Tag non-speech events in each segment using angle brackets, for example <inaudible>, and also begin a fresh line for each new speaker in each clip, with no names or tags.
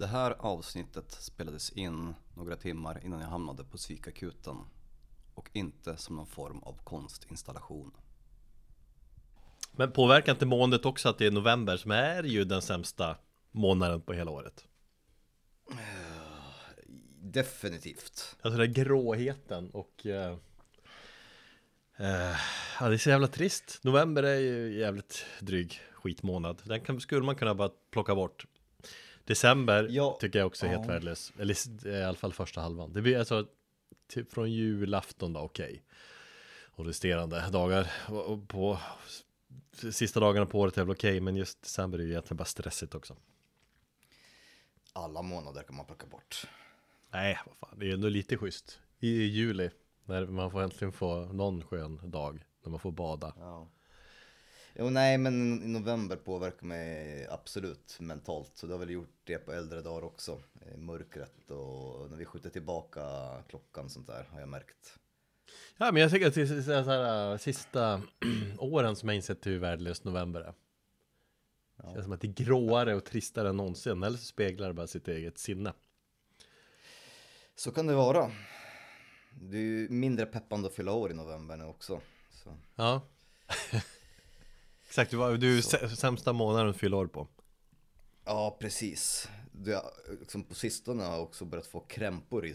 Det här avsnittet spelades in några timmar innan jag hamnade på psykakuten och inte som någon form av konstinstallation.
Men påverkar inte måendet också att det är november som är ju den sämsta månaden på hela året?
Definitivt.
Alltså den gråheten och eh, eh, Ja det är så jävla trist November är ju jävligt dryg skitmånad Den kan, skulle man kunna bara plocka bort December
Ja,
tycker jag också är helt
ja.
värdelös. Eller i alla fall första halvan. Det blir alltså typ från julafton då okej. Och resterande dagar på Sista dagarna på året är väl okej Men just december är ju egentligen bara stressigt också.
Alla månader kan man plocka bort.
Nej, vad fan, det är ändå lite schysst. I juli, när man får äntligen få någon skön dag När man får bada.
Ja. Jo, nej, men i november påverkar mig absolut mentalt. Så det har väl gjort det på äldre dagar också. Mörkret och när vi skjuter tillbaka klockan sånt där har jag märkt.
Ja men jag tycker att det är så här, äh, sista <clears throat> åren som jag insett hur värdelös november är Det känns som att det är gråare och tristare än någonsin Eller så speglar det bara sitt eget sinne
Så kan det vara. Det är ju mindre peppande att fylla år i november nu också. Så.
Ja <laughs> Exakt, du, var, du är sä- sämsta månaden att fylla år på
Ja, precis. Det, liksom på sistone har jag också börjat få krämpor i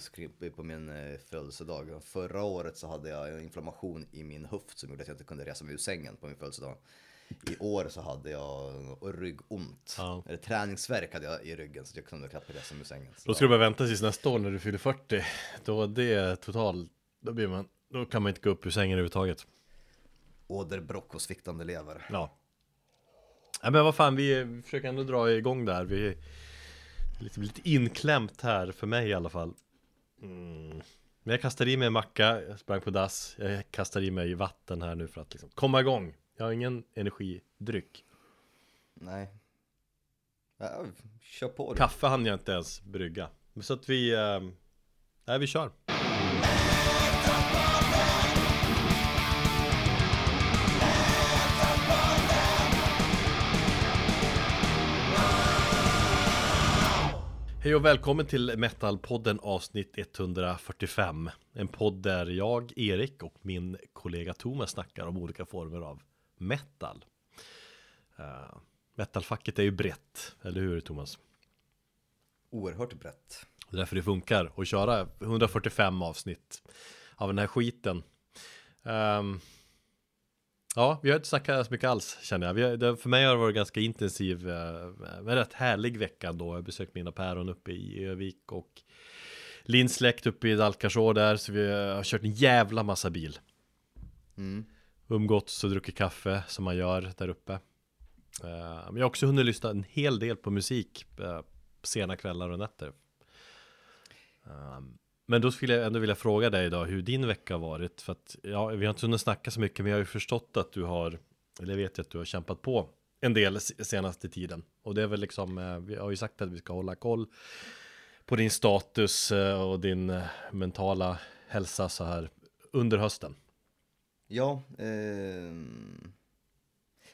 på min eh, födelsedag. Förra året så hade jag en inflammation i min höft som gjorde att jag inte kunde resa mig ur sängen på min födelsedag. I år så hade jag ryggont.
Ja.
Eller träningsvärk hade jag i ryggen så jag kunde knappt resa mig ur sängen. Så
Då ska du bara vänta tills nästa år när du fyller 40 Då det är total Då blir man Då kan man inte gå upp ur sängen överhuvudtaget
Åderbråck och sviktande lever.
Ja Ja men vad fan, vi vi försöker ändå dra igång där Vi är lite, lite inklämt här, för mig i alla fall mm. Men jag kastade i mig en macka, jag sprang på dass Jag kastade i mig vatten här nu för att liksom komma igång Jag har ingen energidryck
Nej. Ja, kör på du.
Kaffe hann jag inte ens brygga Så att vi eh, Nej vi kör Hej och välkommen till Metalpodden avsnitt 145 En podd där jag, Erik och min kollega Thomas snackar om olika former av metal uh, Metalfacket är ju brett, eller hur Thomas?
Oerhört brett.
Det är därför det funkar att köra 145 avsnitt av den här skiten. Ehm, ja, vi har inte snackat så mycket alls känner jag. Vi det, för mig har det varit ganska intensiv, men rätt härlig vecka då. Jag har besökt mina päron uppe i Övik och Linn släkt uppe i Dalkarså där. Så vi har kört en jävla massa bil.
Mm.
Umgåtts och druckit kaffe som man gör där uppe. Eh, Men jag har också hunnit lyssna en hel del på musik eh, sena kvällar och nätter. Eh, men då skulle jag ändå vilja fråga dig idag hur din vecka har varit. För att ja, vi har inte hunnit snacka så mycket men jag har ju förstått att du har, eller vet jag att du har kämpat på en del senaste tiden. Och det är väl liksom, eh, vi har ju sagt att vi ska hålla koll på din status eh, och din eh, mentala hälsa så här under hösten.
Ja, eh...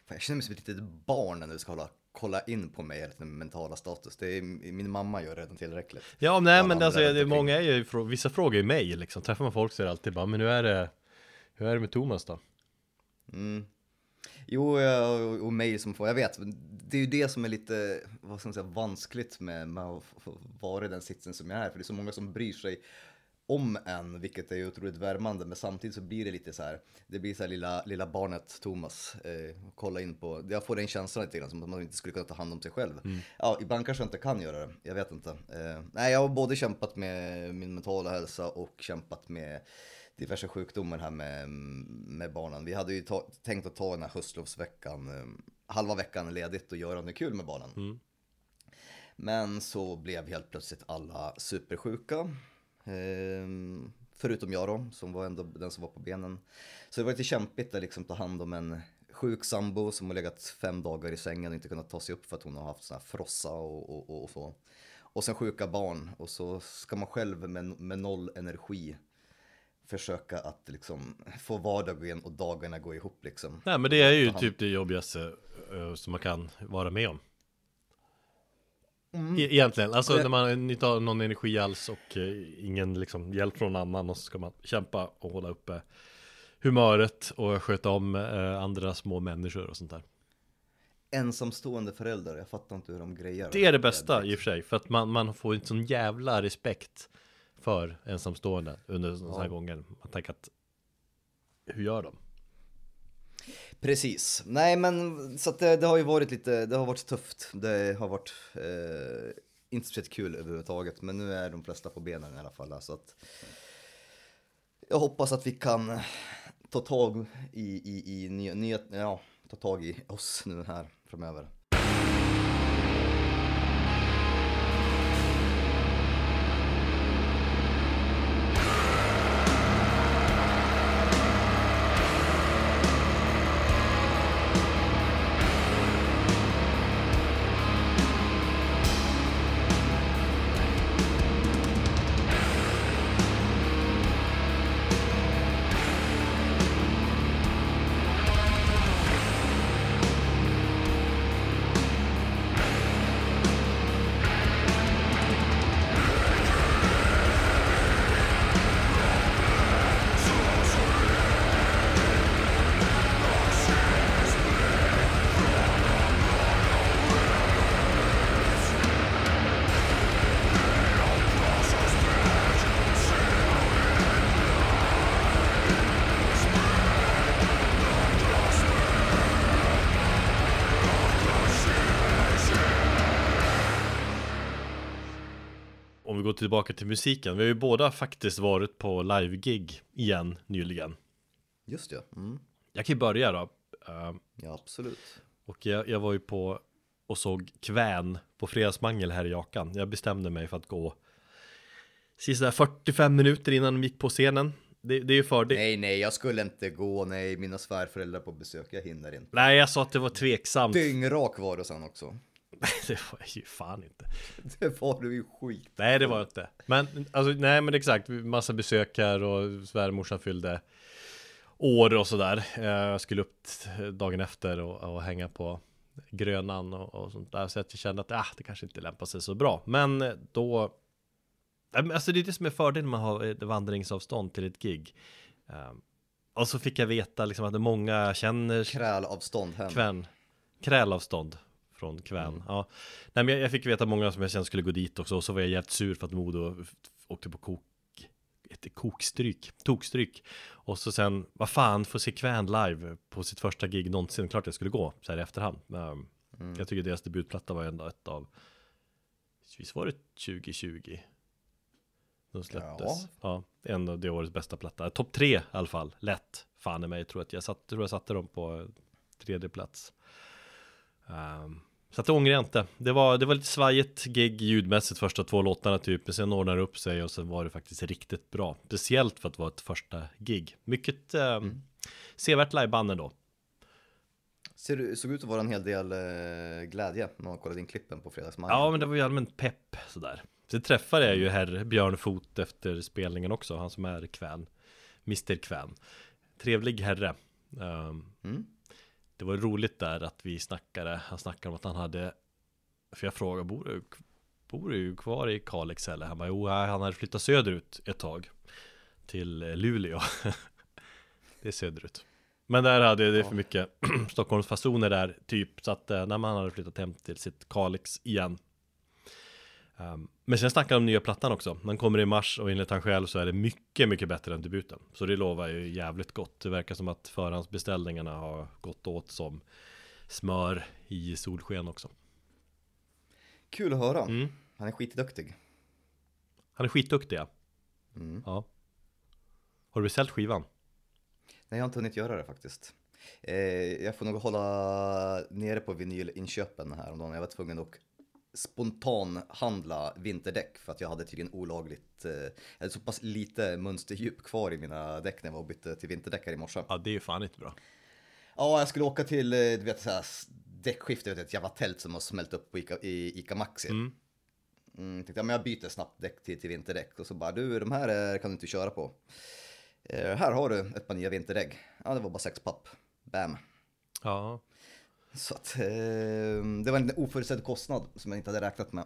Fan, jag känner mig som ett litet barn när du ska hålla, kolla in på mig, eller min mentala status. Det är, min mamma gör redan tillräckligt.
Ja, nej men alltså, det, många är ju, vissa frågar ju mig liksom, träffar man folk så är det alltid bara, men hur är det, hur är det med Thomas då?
Mm. Jo, ja, och, och mig som får, jag vet, det är ju det som är lite, vad ska man säga, vanskligt med, med att vara i den sitsen som jag är. För det är så många som bryr sig om en, vilket är otroligt värmande. Men samtidigt så blir det lite så här, det blir så här lilla, lilla barnet Thomas, eh, kolla in på, jag får den känslan lite grann som att man inte skulle kunna ta hand om sig själv. Ja, ibland kanske jag inte kan göra det, jag vet inte. Eh, nej, jag har både kämpat med min mentala hälsa och kämpat med diverse sjukdomar här med, med barnen. Vi hade ju ta, tänkt att ta den här höstlovsveckan, eh, halva veckan ledigt och göra något kul med barnen.
Mm.
Men så blev helt plötsligt alla supersjuka. Ehm, förutom jag då, som var ändå den som var på benen. Så det var lite kämpigt att liksom ta hand om en sjuk sambo som har legat fem dagar i sängen och inte kunnat ta sig upp för att hon har haft sån här frossa och, och, och, och så. Och sen sjuka barn och så ska man själv med, med noll energi försöka att liksom få vardagen och dagarna gå ihop liksom.
Nej men det är ju typ det jobbigaste eh, som man kan vara med om. E- Egentligen, alltså när man inte har någon energi alls och eh, ingen liksom hjälp från någon annan och så ska man kämpa och hålla uppe humöret och sköta om eh, andra små människor och sånt där.
Ensamstående föräldrar, jag fattar inte hur de grejer
Det är det bästa i och för sig, för att man, man får en sån jävla respekt för ensamstående under sådana här
Ja.
gånger. Man tänker att, hur gör de?
Precis. Nej men så att det, det har ju varit lite, det har varit tufft. Det har varit eh, inte speciellt kul överhuvudtaget. Men nu är de flesta på benen i alla fall. Så att jag hoppas att vi kan ta tag i, i, i nya, nya, ja, ta tag i oss nu här framöver.
Tillbaka till musiken, vi har ju båda faktiskt varit på live-gig igen nyligen.
Just det. Mm.
Jag kan ju börja då. Eh,
Ja absolut.
Och jag, jag var ju på och såg Kvän på Fredagsmangel här i Jakan. Jag bestämde mig för att gå sista 45 minuter innan de gick på scenen. Det, det är ju för det. Nej.
Nej nej jag skulle inte gå. Nej mina svärföräldrar på besök. Jag hinner inte.
jag sa att det var tveksamt.
Dyngrak var du sen också.
Det var ju fan inte.
Det var du ju skit.
Nej, det var det inte. Men alltså, nej, men exakt. Massa besök här och svärmorsan fyllde år och sådär. Eh, Jag skulle upp dagen efter och, och hänga på Grönan och, och sånt där. Så jag kände att ah, det kanske inte lämpar sig så bra. Men eh, då Alltså det är det som är fördelen med att ha ett vandringsavstånd till ett gig. Eh, Och så fick jag veta liksom att många känner
Krälavstånd hem.
Kvän Krälavstånd från Kvän. Ja. Nej men jag, jag fick veta många som jag kände skulle gå dit också Och så var jag jävligt sur för att Modo åkte på kok ett kokstryk, tokstryk Och så sen, vad fan, få se Kvän live på sitt första gig någonsin? Klart jag skulle gå, så här i efterhand. Men Jag tycker deras debutplatta var ändå ett av Visst var det 2020? De släpptes. Ja, en av det årets bästa platta. Topp tre i alla fall, lätt. Fan i mig, tror att jag, satt, tror jag satte dem på tredje plats. Ehm, Så att det ångrar jag inte. Det var, det var lite svajigt gig ljudmässigt första två låtarna typ Men sen ordnade det upp sig och sen var det faktiskt riktigt bra. Speciellt för att vara ett första gig. Mycket eh, sevärt liveband ändå.
Ser du, såg ut att vara en hel del eh, glädje när man kollade in klippen på fredagsmorgon.
Ja men det var ju allmänt pepp sådär. Sen träffade jag ju herr Björn Fot efter spelningen också Han som är Kvän Mr Kvän. Trevlig herre. Ehm,
Mm.
Det var roligt där att vi snackade Han snackade om att han hade För jag frågade Bor du, bor du kvar i Kalix eller? Han bara jo han hade flyttat söderut ett tag Till eh, Luleå. <laughs> Det är söderut. Men där hade det för mycket <clears throat> Stockholmsfasoner där typ Så att eh, när man hade flyttat hem till sitt Kalix igen Ehm, Men sen snackar de om nya plattan också Den kommer i mars och enligt han själv så är det mycket, mycket bättre än debuten Så det lovar ju jävligt gott Det verkar som att förhandsbeställningarna har gått åt som smör i solsken också
Kul att höra.
Mm.
Han är skitduktig.
Han är skitduktig ja.
Mm.
ja Har du beställt skivan?
Nej, jag har inte hunnit göra det faktiskt. Eh, jag får nog hålla nere på vinylinköpen här om dagen. Jag var tvungen att spontanhandla vinterdäck för att jag hade tydligen olagligt, eh, jag hade så pass lite mönsterdjup kvar i mina däck när jag var och bytte till vinterdäck här i morse.
Ja det är ju fan inte bra
Ja, jag skulle åka till, eh, du vet, så här, däckskifte, vet, ett jävla tält som har smält upp på Ica, i Ica Maxi.
Mm.
Mm, tänkte, ja, men jag byter snabbt däck till, till vinterdäck och så bara, du de här eh, kan du inte köra på. Eh, här har du ett par nya vinterdäck. Ja, det var bara sex papp. Bam.
Ja
Så att eh, det var en oförutsedd kostnad som jag inte hade räknat med.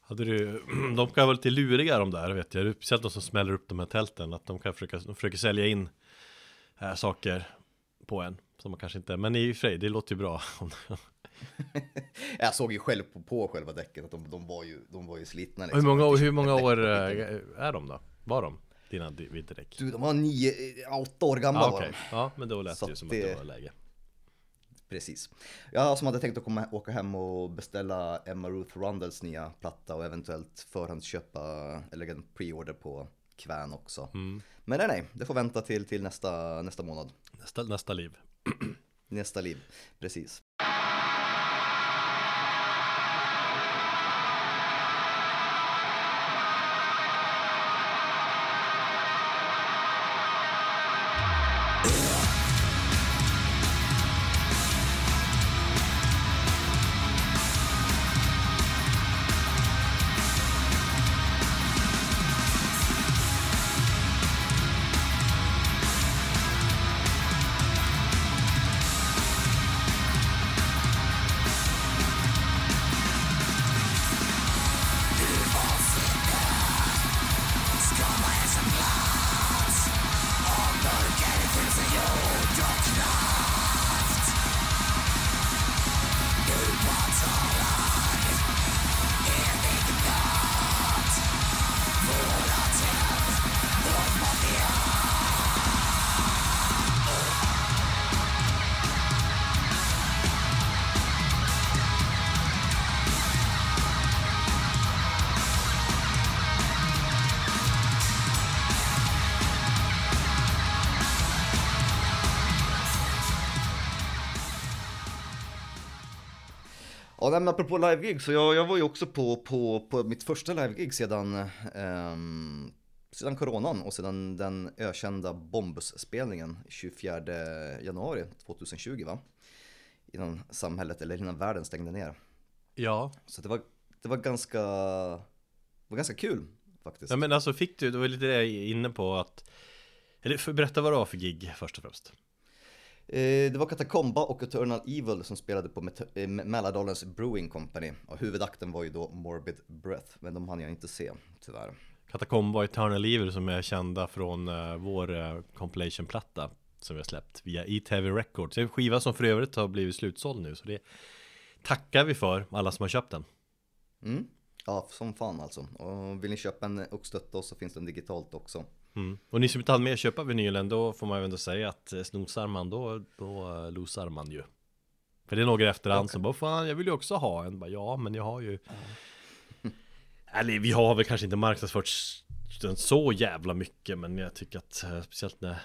Hade du, <clears throat> de kan vara lite luriga de där vet jag, speciellt de som smäller upp de här tälten, att de kan försöka, de försöker sälja in äh, saker på en som man kanske inte, men i och för sig, det låter ju bra. <laughs>
jag såg ju själv på, på själva däcken att de, de, var ju, de var ju slitna.
Liksom. Hur många, hur många år äh, är de då? Var de? Dina vinterdäck?
Du, de var nio, åtta år gamla
ah,
okay.
var de. Ja, men då lät det ju som att det var läge.
Precis. Jag som hade tänkt att komma, åka hem och beställa Emma Ruth Rundles nya platta och eventuellt förhandsköpa eller en preorder på Kvän också. Mm. Men nej, nej, det får vänta till, till nästa, nästa månad.
Nästa, nästa liv. <clears throat>
nästa liv, precis. Men apropå live-gig, så jag, jag var ju också på, på, på mitt första live-gig sedan, um, sedan coronan och sedan den ökända Bombus-spelningen 24 januari 2020 va? Innan samhället, eller innan världen stängde ner.
Ja.
Så det var, det var ganska, det var ganska kul faktiskt.
Ja men alltså fick du, det var lite det jag är inne på att, eller berätta vad det var för gig först och främst.
Eh, det var Katakomba och Eternal Evil som spelade på eh, Mälardalens Brewing Company. Och huvudakten var ju då Morbid Breath, men de hann jag inte se tyvärr.
Katakomba och Eternal Evil som är kända från uh, vår compilation-platta som vi har släppt via E-TV Records. Det är en skiva som för övrigt har blivit slutsåld nu, så det tackar vi för alla som har köpt den.
Mm. Ja, som fan alltså. Och vill ni köpa en och stötta oss så finns den digitalt också.
Mm. Och ni som inte hann med att köpa vinylen, då får man ju ändå säga att eh, snosar man då, då uh, losar man ju. För det är några efterhand okay. som bara, fan jag vill ju också ha en. Bara, ja, men jag har ju... Mm. <laughs> Eller vi har väl kanske inte marknadsfört den så jävla mycket, men jag tycker att uh, speciellt när,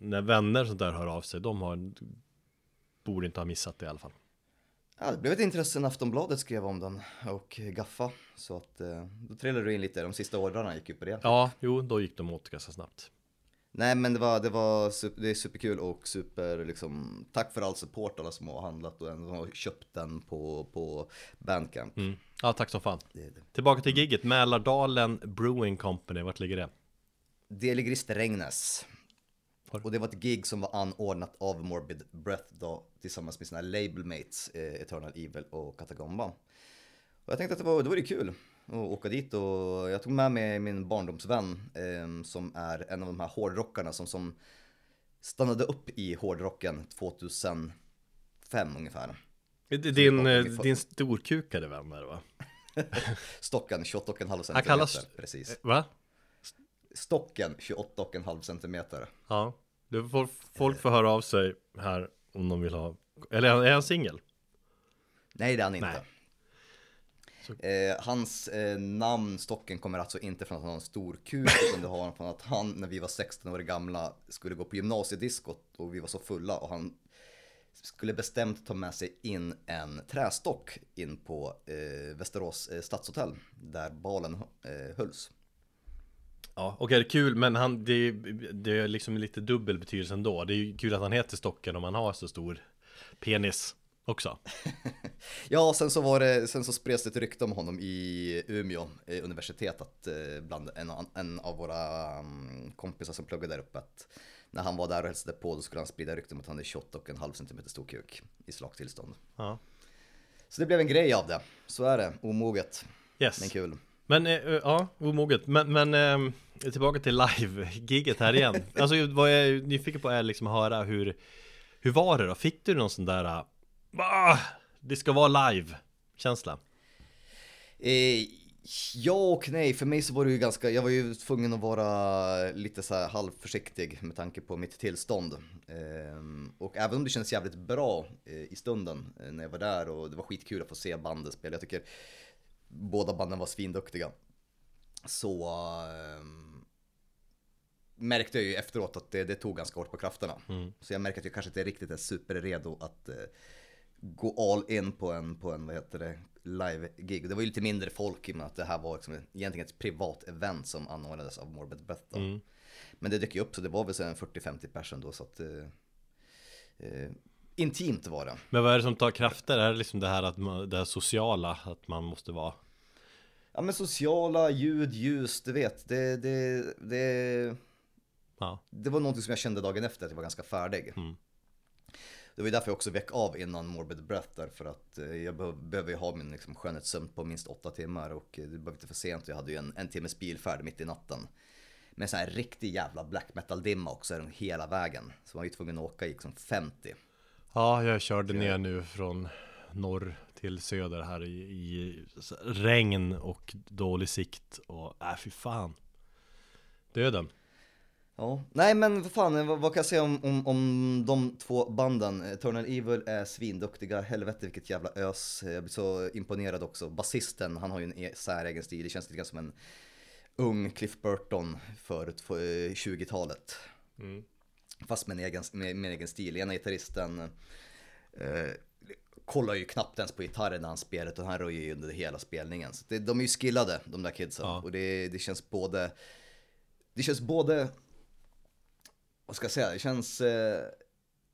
när vänner sånt där hör av sig, de har, borde inte ha missat det i alla fall.
Ja, det blev ett intresse när Aftonbladet skrev om den och Gaffa. Så att eh, då trillade du in lite, de sista ordrarna gick ju på det.
Ja, jo, då gick de åt ganska snabbt.
Nej men det var, det var det är superkul och super liksom, tack för all support alla som har handlat och har köpt den på, på Bandcamp.
Mm. Ja, tack som fan. Det det. Tillbaka till gigget, Mälardalen Brewing Company, vart ligger det?
Det ligger i Strängnäs. Och det var ett gig som var anordnat av Morbid Breath då tillsammans med sina labelmates eh, Eternal Evil och Katagomba. Och jag tänkte att det var, det var kul att åka dit och jag tog med mig min barndomsvän eh, som är en av de här hårdrockarna som, som stannade upp i hårdrocken 2005 ungefär.
Din, eh, din storkukade vän där va? <laughs>
Stocken, 28,5 cm.
Han kallas...
Precis.
Va?
Stocken 28,5 cm.
Ja, du får, folk får höra av sig här om de vill ha Eller är han singel?
Nej det är han inte eh, Hans eh, namn Stocken kommer alltså inte från att han har en stor kuk <laughs> Utan det har från att han när vi var 16 år gamla Skulle gå på gymnasiediskot och vi var så fulla och han skulle bestämt ta med sig in en trästock in på eh, Västerås eh, stadshotell där balen eh, hölls.
Ja, okej, okay, kul, men han, det, det är liksom lite dubbel betydelse ändå. Det är ju kul att han heter Stocken om han har så stor penis också. <laughs>
ja, sen så var det, sen så spreds det ett rykte om honom i Umeå eh, universitet att eh, bland en, en av våra um, kompisar som pluggade där uppe att när han var där och hälsade på då skulle han sprida rykten om att han hade 28,5 cm stor kuk i slaktillstånd.
Ja.
Så det blev en grej av det, så är det, omoget.
Yes.
Men kul.
Men eh, ja, omoget. Men, men eh, tillbaka till live-giget här igen. <laughs> alltså vad jag är nyfiken på är liksom att höra hur Hur var det då? Fick du någon sån där ah, Det ska vara live-känsla?
Eh, ja och nej, för mig så var det ju ganska, jag var ju tvungen att vara lite så här halvförsiktig med tanke på mitt tillstånd. Eh, och även om det kändes jävligt bra eh, i stunden eh, när jag var där och det var skitkul att få se bandet spela. Jag tycker båda banden var svinduktiga. Så ehm, märkte jag ju efteråt att det, det tog ganska hårt på krafterna.
Mm.
Så jag märker att jag kanske inte riktigt är superredo att eh, gå all in på en, på en vad heter det, live-gig. Det var ju lite mindre folk i och med att det här var liksom egentligen ett privat event som anordnades av Morbid Beth.
Mm.
Men det dök ju upp så det var väl så en 40-50 personer då så att eh, eh, Intimt var det.
Men vad är det som tar krafter? Är det liksom det här att man, det här sociala, att man måste vara
Ja men sociala, ljud, ljus, du vet. Det, det, det,
Ja,
det var någonting som jag kände dagen efter att jag var ganska färdig.
Mm.
Det var ju därför jag också väck av innan Morbid Breath därför att eh, jag behöver, behöver ju ha min liksom, skönhetssömn på minst åtta timmar och eh, det var inte för sent. Jag hade ju en, en timmes bilfärd mitt i natten. Med så här riktig jävla black metal dimma också hela vägen. Så man var ju tvungen att åka i liksom 50.
Ja jag körde ner nu från norr till söder här i, i regn och dålig sikt och äh fy fan Döden
Ja, nej men vad fan, vad, vad kan jag säga om, om, om de två banden? Eh, Eternal Evil är svinduktiga, helvete vilket jävla ös. Jag blir så imponerad också. Basisten, han har ju en e- säregen stil, det känns lite grann som en ung Cliff Burton för eh, 20-talet.
mm.
Fast med en egen, med, med en egen stil. Ena gitarristen eh, kollar ju knappt ens på gitarren när han spelar utan han rör ju under hela spelningen. Så det, de är ju skillade de där kidsen.
Ja.
Och det, det känns både, det känns både, vad ska jag säga, det känns eh,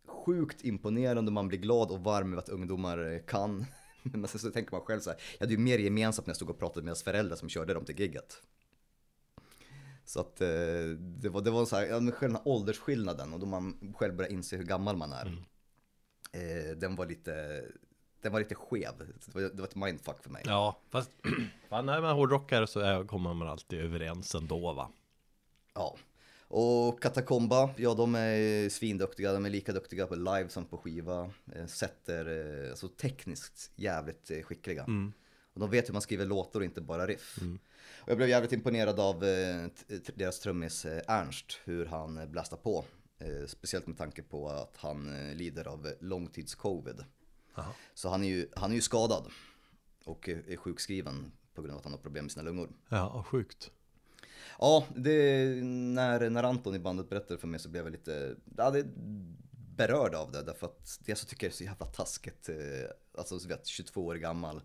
sjukt imponerande man blir glad och varm över att ungdomar kan. <laughs> Men sen så tänker man själv så här, jag hade ju mer gemensamt när jag stod och pratade med deras föräldrar som körde dem till gigget. Så att eh, det var, det var så här, ja, men den här åldersskillnaden och då man själv börjar inse hur gammal man är. Eh, den var lite, den var lite skev. Det var, det var ett mindfuck för mig.
Ja, fast <clears throat> fan, när man är hårdrockare så är, kommer man alltid överens ändå va?
Ja. Och Katakomba, ja de är svinduktiga, de är lika duktiga på live som på skiva. Eh, Sätter, eh, alltså tekniskt jävligt eh, skickliga.
Mm.
Och de vet hur man skriver låtar och inte bara riff. Och jag blev jävligt imponerad av eh, t- deras trummis eh, Ernst, hur han eh, blastar på. Eh, speciellt med tanke på att han eh, lider av eh, långtids-covid. Så han är, ju, han är ju skadad och är sjukskriven på grund av att han har problem med sina lungor.
Ja, sjukt
Ja, det, när, när Anton i bandet berättade för mig så blev jag lite ja, det, berörd av det. Därför att det jag tycker är så jävla taskigt, eh, alltså så vet, 22 år gammal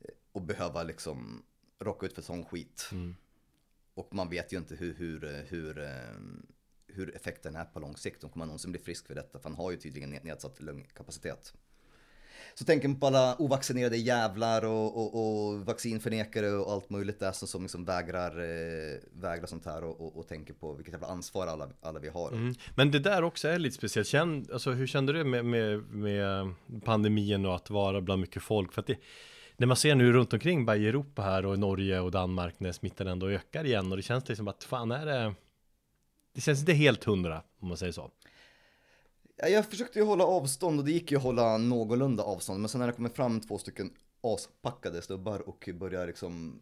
eh, och behöva liksom rocka ut för sån skit.
Mm.
Och man vet ju inte hur, hur, hur, eh, hur effekten är på lång sikt. Om man någonsin bli frisk för detta, för han har ju tydligen ned- nedsatt lungkapacitet. Så tänker man på alla ovaccinerade jävlar och, och, och vaccinförnekare och allt möjligt där som, som liksom vägrar, eh, vägrar sånt här och, och, och tänker på vilket jävla ansvar alla, alla vi har.
Mm. Men det där också är lite speciellt. Känn, alltså, hur kände du med, med, med pandemin och att vara bland mycket folk? För att det, när man ser nu runt omkring bara i Europa här och i Norge och Danmark när smittan ändå ökar igen och det känns liksom att fan är det Det känns inte helt hundra om man säger så.
Ja, Jag försökte ju hålla avstånd och det gick ju att hålla någorlunda avstånd. Men sen när det kommer fram två stycken aspackade stubbar och börjar liksom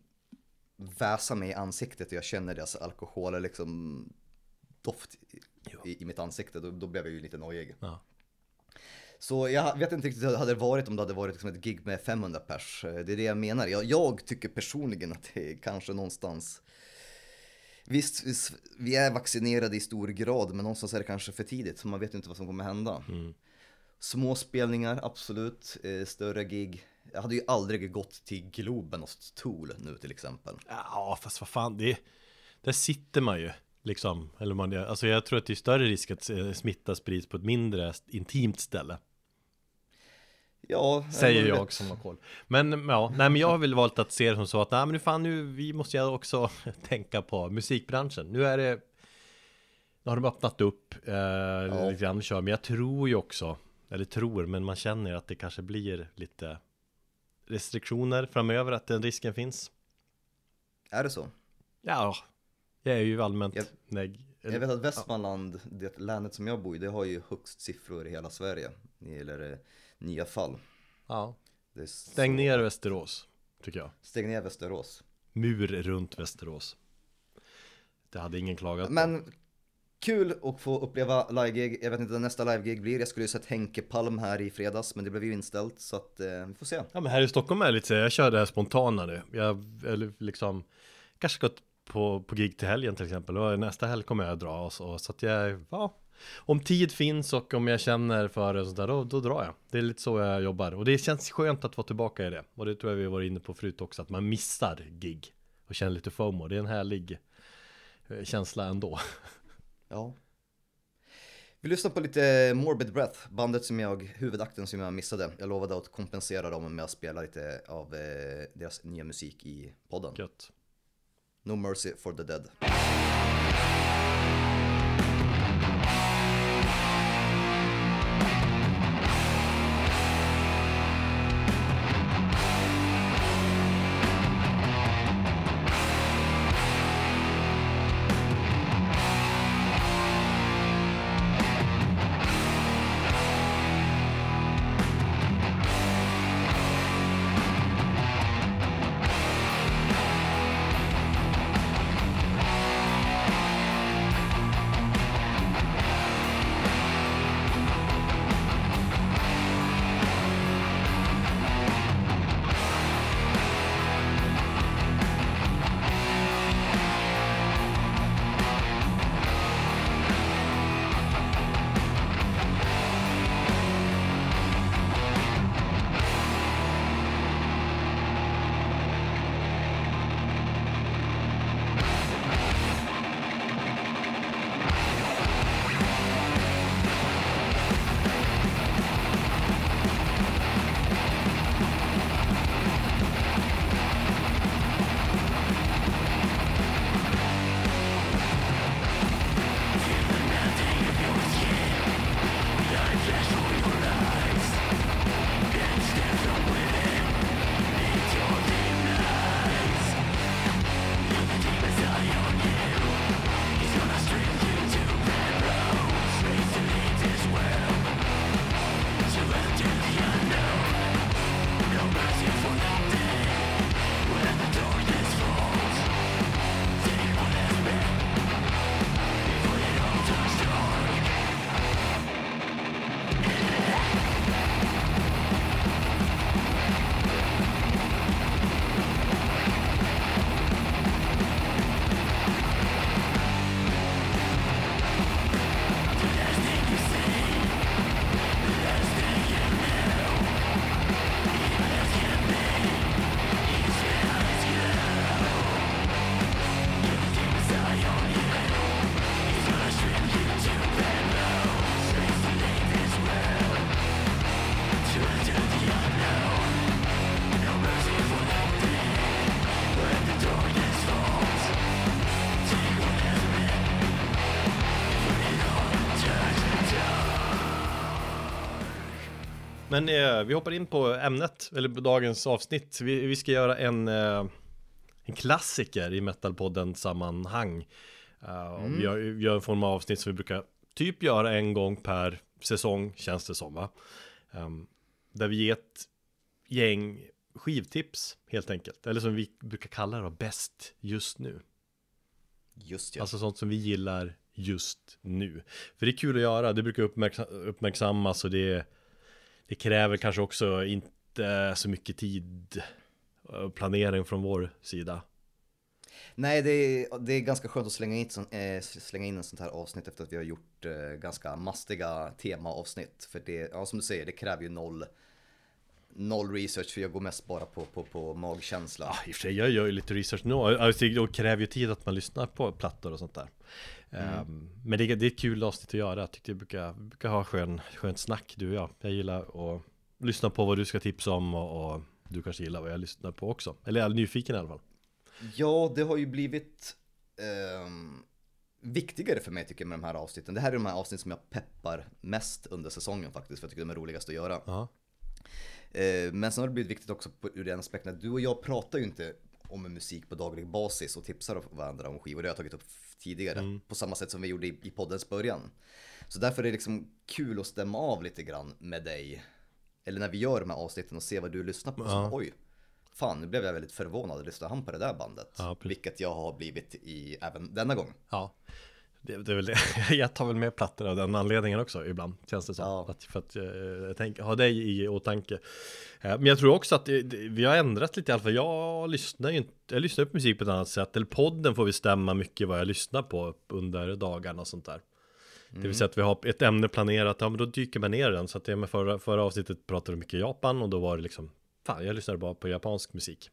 väsa mig i ansiktet och jag känner deras alkohol liksom doft i, i mitt ansikte, då, då blev jag ju lite nojig.
Ja.
Så jag vet inte riktigt hur det hade varit om det hade varit liksom ett gig med 500 pers. Det är det jag menar. Jag, jag tycker personligen att det är kanske någonstans Visst, vi är vaccinerade i stor grad, men någonstans är det kanske för tidigt, så man vet inte vad som kommer hända.
Mm.
Små spelningar, absolut. Eh, större gig. Jag hade ju aldrig gått till Globen och Tool nu till exempel.
Ja, fast vad fan, det, där sitter man ju liksom. Eller man, alltså jag tror att det är större risk att eh, smitta sprids på ett mindre intimt ställe.
Ja,
Säger jag
rätt.
som har koll. Men ja, nej men jag har väl valt att se det som så att nej men nu fan nu, vi måste ju också <laughs> tänka på musikbranschen. Nu är det Nu har de öppnat upp eh, lite grann kör, men jag tror ju också Eller tror, men man känner att det kanske blir lite restriktioner framöver, att den risken finns.
Är det så?
Ja, jag är ju allmänt
Jag-
neg.
Jag vet att Västmanland, det länet som jag bor i, det har ju högst siffror i hela Sverige eh, nya fall.
Ja,
är
stäng
så-
ner Västerås, tycker jag.
Stäng ner Västerås.
Mur runt Västerås. Det hade ingen klagat på.
Men kul att få uppleva livegig. Jag vet inte när nästa livegig blir. Jag skulle ju sett Henke Palm här i fredags, men det blev ju inställt så att eh, vi får se.
Ja men här i Stockholm är det lite så, jag kör det här spontana nu. Jag, eller liksom, kanske gått på, på gig till helgen till exempel. Och nästa helg kommer jag att dra och så, så att jag, ja. Om tid finns och om jag känner för det och sådär, då, då drar jag. Det är lite så jag jobbar. Och det känns skönt att vara tillbaka i det. Och det tror jag vi var inne på förut också, att man missar gig. Och känner lite FOMO. Det är en härlig eh, känsla ändå. <laughs>
Ja. Vi lyssnar på lite Morbid Breath, bandet som jag, huvudakten som jag missade. Jag lovade att kompensera dem med att spela lite av eh, deras nya musik i podden.
Gött.
No Mercy for the Dead.
Men eh, vi hoppar in på ämnet, eller på dagens avsnitt. Vi, vi ska göra en, eh, en klassiker i Metalpodden sammanhang. Uh, Vi gör, vi gör en form av avsnitt som vi brukar typ göra en gång per säsong, känns det som va? Ehm, där vi ger ett gäng skivtips helt enkelt. Eller som vi brukar kalla det bäst just nu.
Just ja.
Alltså sånt som vi gillar just nu. För det är kul att göra, det brukar uppmärksa- uppmärksammas och det, det kräver kanske också inte så mycket tid och planering från vår sida.
Nej, det är, det är ganska skönt att slänga in, eh, slänga in en sånt här avsnitt efter att vi har gjort eh, ganska mastiga temaavsnitt. För det, ja som du säger, det kräver ju noll, noll research för jag går mest bara på, på, på magkänsla.
Ja, i och för sig, jag gör ju lite research nu. Alltså, det kräver ju tid att man lyssnar på plattor och sånt där. Ehm, men det, är- det är ett kul avsnitt att göra. Jag tyckte vi brukar, brukar ha skön, skönt snack, du och jag. Jag gillar att lyssna på vad du ska tipsa om och, och du kanske gillar vad jag lyssnar på också. Eller jag är nyfiken i alla fall.
Ja, det har ju blivit ehm, viktigare för mig tycker jag med de här avsnitten. Det här är de här avsnitt som jag peppar mest under säsongen faktiskt, för jag tycker de är roligast att göra.
Ja.
Eh, men sen har det blivit viktigt också på, ur den aspekten att du och jag pratar ju inte om musik på daglig basis och tipsar varandra om skivor. Det har jag tagit upp tidigare. På samma sätt som vi gjorde i, i poddens början. Så därför är det liksom kul att stämma av lite grann med dig. Eller när vi gör de här avsnitten och se vad du lyssnar på. Så, oj, fan nu blev jag väldigt förvånad. Lyssnar han på det där bandet?
Ja.
Vilket jag har blivit i även denna gång.
Ja, det, det är väl det. <laughs> Jag tar väl med plattor av den anledningen också ibland, känns det som.
Ja.
Att, för att eh, jag tänker, ha dig i åtanke. Eh, Men jag tror också att det, det, vi har ändrat lite i alla fall. Jag lyssnar ju inte, jag lyssnar på musik på ett annat sätt. Eller podden får bestämma mycket vad jag lyssnar på under dagarna och sånt där. Det vill säga att vi har ett ämne planerat, ja men då dyker man ner i den. Så att det med förra, förra avsnittet pratade vi mycket Japan och då var det liksom, fan jag lyssnade bara på japansk musik.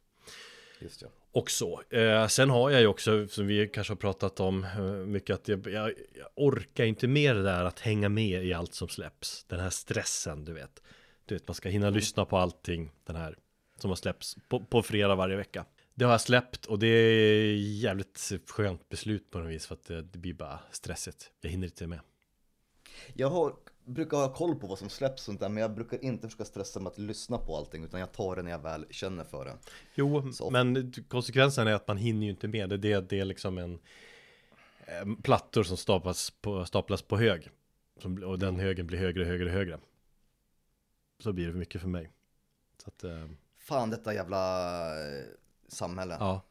Just ja.
Och så. Eh, sen har jag ju också, som vi kanske har pratat om eh, mycket, att jag, jag, jag orkar inte mer det där att hänga med i allt som släpps. Den här stressen, du vet. Du vet, man ska hinna lyssna på allting, den här, som har släppts på, på fredag varje vecka. Det har jag släppt och det är jävligt skönt beslut på något vis för att det, det blir bara stressigt. Jag hinner inte med.
Jag har, brukar ha koll på vad som släpps och sånt där, men jag brukar inte försöka stressa med att lyssna på allting, utan jag tar det när jag väl känner för det.
Jo,
Så.
men konsekvensen är att man hinner ju inte med. Det, det, det är liksom en eh, plattor som staplas på, staplas på hög. Som, och den högen blir högre, högre, högre. Så blir det för mycket för mig. Så att, eh,
Fan detta jävla eh, samhälle.
ja.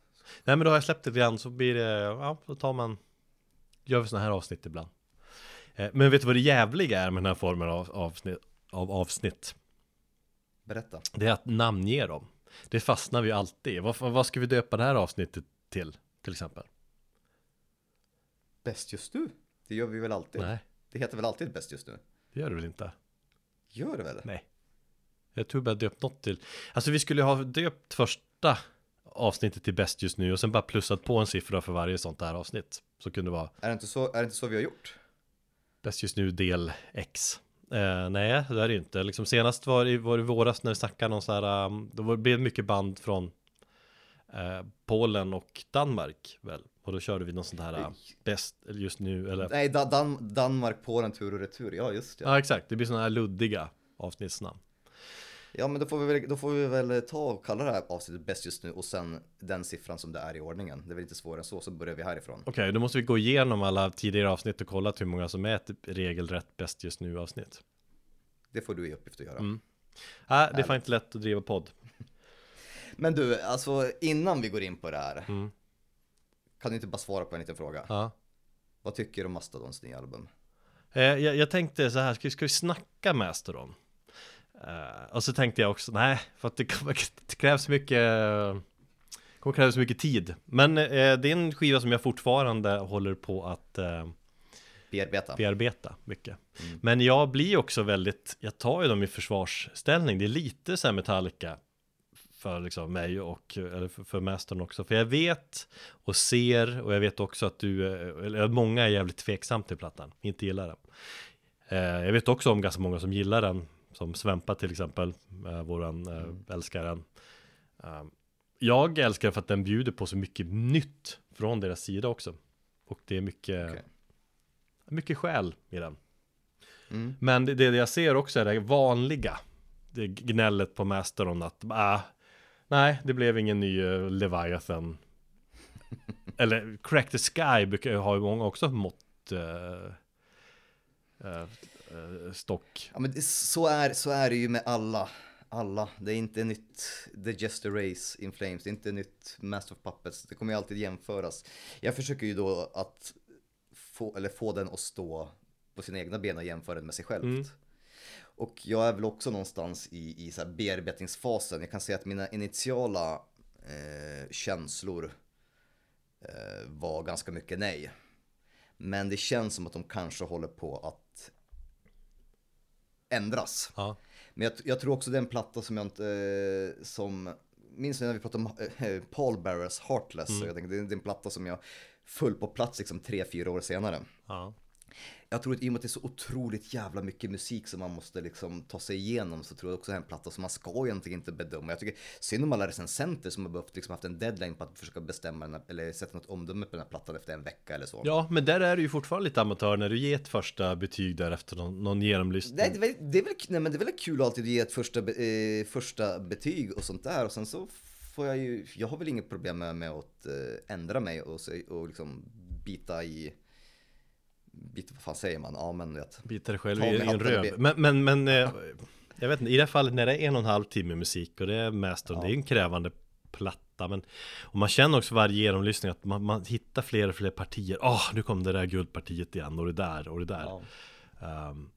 Nej men då har jag släppt det igen så blir det, ja då tar man, gör vi sådana här avsnitt ibland. Eh, men vet du vad det jävliga är med den här formen av avsnitt? Av avsnitt?
Berätta.
Det är att namnge dem. Det fastnar vi alltid i. Vad, vad ska vi döpa det här avsnittet till? Till exempel?
Bäst just nu? Det gör vi väl alltid?
Nej,
Det heter väl alltid bäst just nu?
det gör det väl inte?
Gör det väl?
Nej. Jag tror bara döpt något till. Alltså vi skulle ha döpt första avsnittet till bäst just nu och sen bara plussat på en siffra för varje sånt här avsnitt. Så kunde det vara
Är det inte så, är det inte så vi har gjort?
Bäst just nu del X. Eh, nej, det är det inte. Liksom senast var det, var det våras när vi snackade någon så här, um, då var- blev det mycket band från eh, Polen och Danmark väl. Och då körde vi någon sån här uh, bäst just nu eller
Nej, da, Dan, Danmark, Polen, tur och retur. Ja, just det.
Ja exakt, det blir sådana här luddiga avsnittsnamn.
Ja, men då får, vi väl, då får vi väl ta och kalla det här avsnittet bäst just nu och sen den siffran som det är i ordningen. Det är väl inte svårare än så, så börjar vi härifrån.
Okej, då måste vi gå igenom alla tidigare avsnitt och kolla hur många som är ett regelrätt bäst just nu avsnitt.
Det får du i uppgift att göra.
Mm. Nej, det är fan inte lätt att driva podd. <laughs>
Men du, alltså innan vi går in på det här.
Mm.
Kan du inte bara svara på en liten fråga?
Ja.
Vad tycker du om Mastodons nya album?
Eh, jag, jag tänkte så här, ska, vi- ska vi snacka Mastodon? Eh, och så tänkte jag också, nej, för att det, krävs mycket kommer krävas mycket tid. Men eh, det är en skiva som jag fortfarande håller på att eh,
Bearbeta.
bearbeta mycket. Men jag blir också väldigt, jag tar ju dem i försvarsställning. Det är lite så här Metallica för liksom mig och, eller för, för mästaren också. För jag vet och ser och jag vet också att du, eh, eller många är jävligt tveksam till plattan, inte gillar den. Eh, jag vet också om ganska många som gillar den, som Svempa till exempel, eh, våran eh, älskar den. Eh, jag älskar för att den bjuder på så mycket nytt från deras sida också. Och det är mycket,
Okej.
mycket själ i den.
Mm.
Men det, det jag ser också är det vanliga. Det gnället på Masteron att, ah, nej, det blev ingen ny eh, Leviathan. <laughs> Eller Crack the Sky brukar, ju många också mått eh, eh, stock.
Ja men det, så, är, så är det ju med alla. Alla. Det är inte nytt The Jester Race in Flames. Det är inte nytt Master of Puppets. Det kommer ju alltid jämföras. Jag försöker ju då att få, eller få den att stå på sina egna ben och jämföra den med sig själv.
Mm.
Och jag är väl också någonstans i, i så här bearbetningsfasen. Jag kan säga att mina initiala eh, känslor eh, var ganska mycket nej. Men det känns som att de kanske håller på att ändras.
Ja.
Men jag, jag tror också det är en platta som jag inte, eh, som, minns när vi pratade om eh, Paul Barrers Heartless?
Mm.
Jag tänkte, det är en platta som jag föll på plats liksom tre, fyra år senare.
Ja.
Jag tror att i och med att det är så otroligt jävla mycket musik som man måste liksom ta sig igenom så tror jag också det är en platta som man ska egentligen inte bedöma. Jag tycker synd om alla recensenter som har behövt liksom haft en deadline på att försöka bestämma här, eller sätta något omdöme på den här plattan efter en vecka eller så.
Ja, men där är du ju fortfarande lite amatör när du ger ett första betyg där efter någon, någon genomlyssning.
Nej, det, är väl, det, är väl, nej, men det är väl kul att alltid ge ett första, eh, första betyg och sånt där och sen så får jag ju, jag har väl inget problem med, med att eh, ändra mig och, och liksom bita i, bita, vad fan säger man? Ja men vet.
Dig själv i, en röv. Men, men, men eh, jag vet inte, i det här fallet när det är en och en halv timme musik och det är och
Ja.
det är en krävande platta men och man känner också varje genomlyssning att man, man hittar fler och fler partier. Åh, nu kom det där guldpartiet igen och det där och det där.
Ja.
Ehm,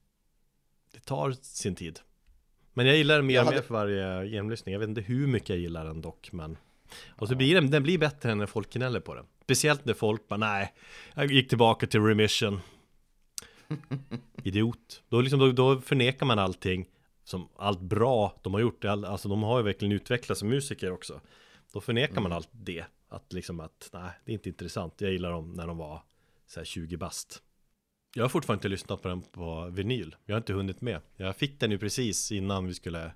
det tar sin tid. Men jag gillar den mer och mer
hade-
för varje genomlyssning. Jag vet inte hur mycket jag gillar den dock, men och så blir den, den blir bättre när folk gnäller på den. Speciellt när folk bara nej, jag gick tillbaka till remission. Idiot. Då, liksom, då, då förnekar man allting som allt bra de har gjort. All, alltså de har ju verkligen utvecklats som musiker också. Då förnekar man allt det. Att liksom att nej, det är inte intressant. Jag gillar dem när de var så här 20 bast. Jag har fortfarande inte lyssnat på den på vinyl. Jag har inte hunnit med. Jag fick den ju precis innan vi skulle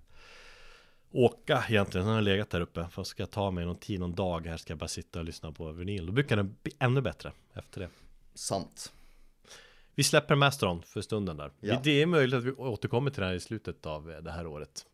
åka egentligen. Den har legat där uppe. För ska jag ta mig någon tid, någon dag här ska jag bara sitta och lyssna på vinyl. Då brukar den bli ännu bättre efter det.
Sant.
Vi släpper Masteron för stunden där.
Ja.
Det är möjligt att vi återkommer till det här i slutet av det här året.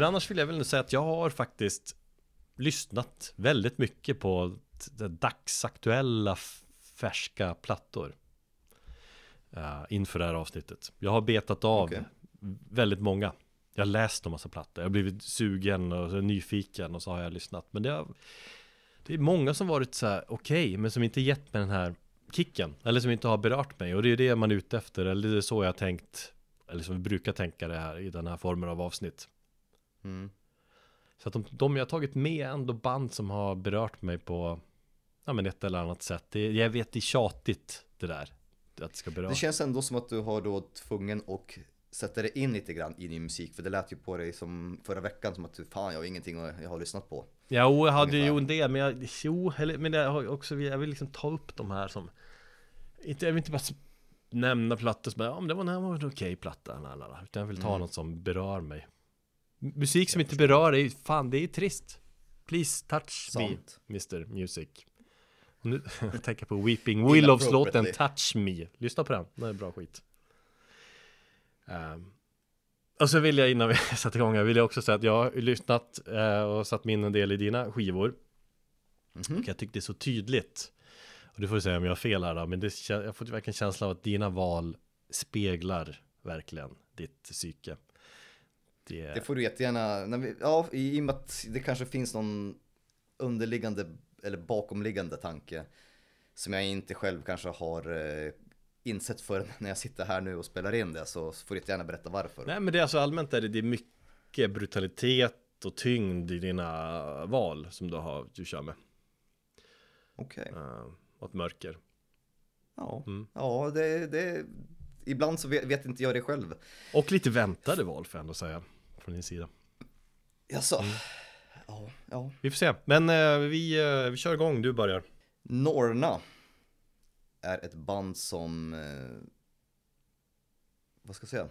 Men annars vill jag väl säga att jag har faktiskt lyssnat väldigt mycket på dagsaktuella färska plattor. eh, inför det här avsnittet. Jag har betat av
Okej.
väldigt många. Jag har läst en massa plattor. Jag har blivit sugen och nyfiken och så har jag lyssnat. Men det, har, det är många som varit så här okej, men som inte gett mig den här kicken. Eller som inte har berört mig. Och det är det man är ute efter. Eller det är så jag har tänkt. Eller som vi brukar tänka det här i den här formen av avsnitt.
Mm.
Så att de, de jag har tagit med är ändå band som har berört mig på Ja men ett eller annat sätt det, Jag vet det är tjatigt det där Att det ska beröra
Det känns ändå som att du har då tvungen och sätta dig in lite grann i din musik. För det lät ju på dig som förra veckan som att du, fan jag har ingenting jag har lyssnat på.
Jo, jag hade
Ungefär.
ju en del, men jag, jo, eller, men jag har också, jag vill liksom ta upp de här som inte, Jag vill inte bara nämna plattor som, ja men det var, det var en okej platta, lalala, utan jag vill ta
Mm.
något som berör mig Musik som inte berör är fan det är ju trist. Please touch
Sant.
me, Mr Music Nu <laughs> jag tänker på Weeping Willows låten. Touch Me. Lyssna på den, den är bra skit. Ehm, och så vill jag innan vi <laughs> sätter igång här, vill jag också säga att jag har lyssnat eh, och satt mig in en del i dina skivor.
Mhm.
Och jag tyckte det är så tydligt. Och du får säga om jag har fel här då, men det, jag får verkligen känslan av att dina val speglar verkligen ditt psyke Det,
Det får du jättegärna, när vi, ja i i och med att det kanske finns någon underliggande eller bakomliggande tanke som jag inte själv kanske har eh, insett förrän <laughs> när jag sitter här nu och spelar in det så får du gärna berätta varför.
Nej men det är alltså allmänt är det, det är mycket brutalitet och tyngd i dina val som du har, du kör med
Okej.
uh, Och ett mörker
Ja,
Mm.
ja det, det, ibland så vet, vet inte jag det själv.
Och lite väntade val får jag ändå säga Från din sida
Jaså?
Mm.
Ja, ja.
Vi får se, men eh, vi, eh, vi kör igång, du börjar
Norna är ett band som, eh, vad ska jag säga,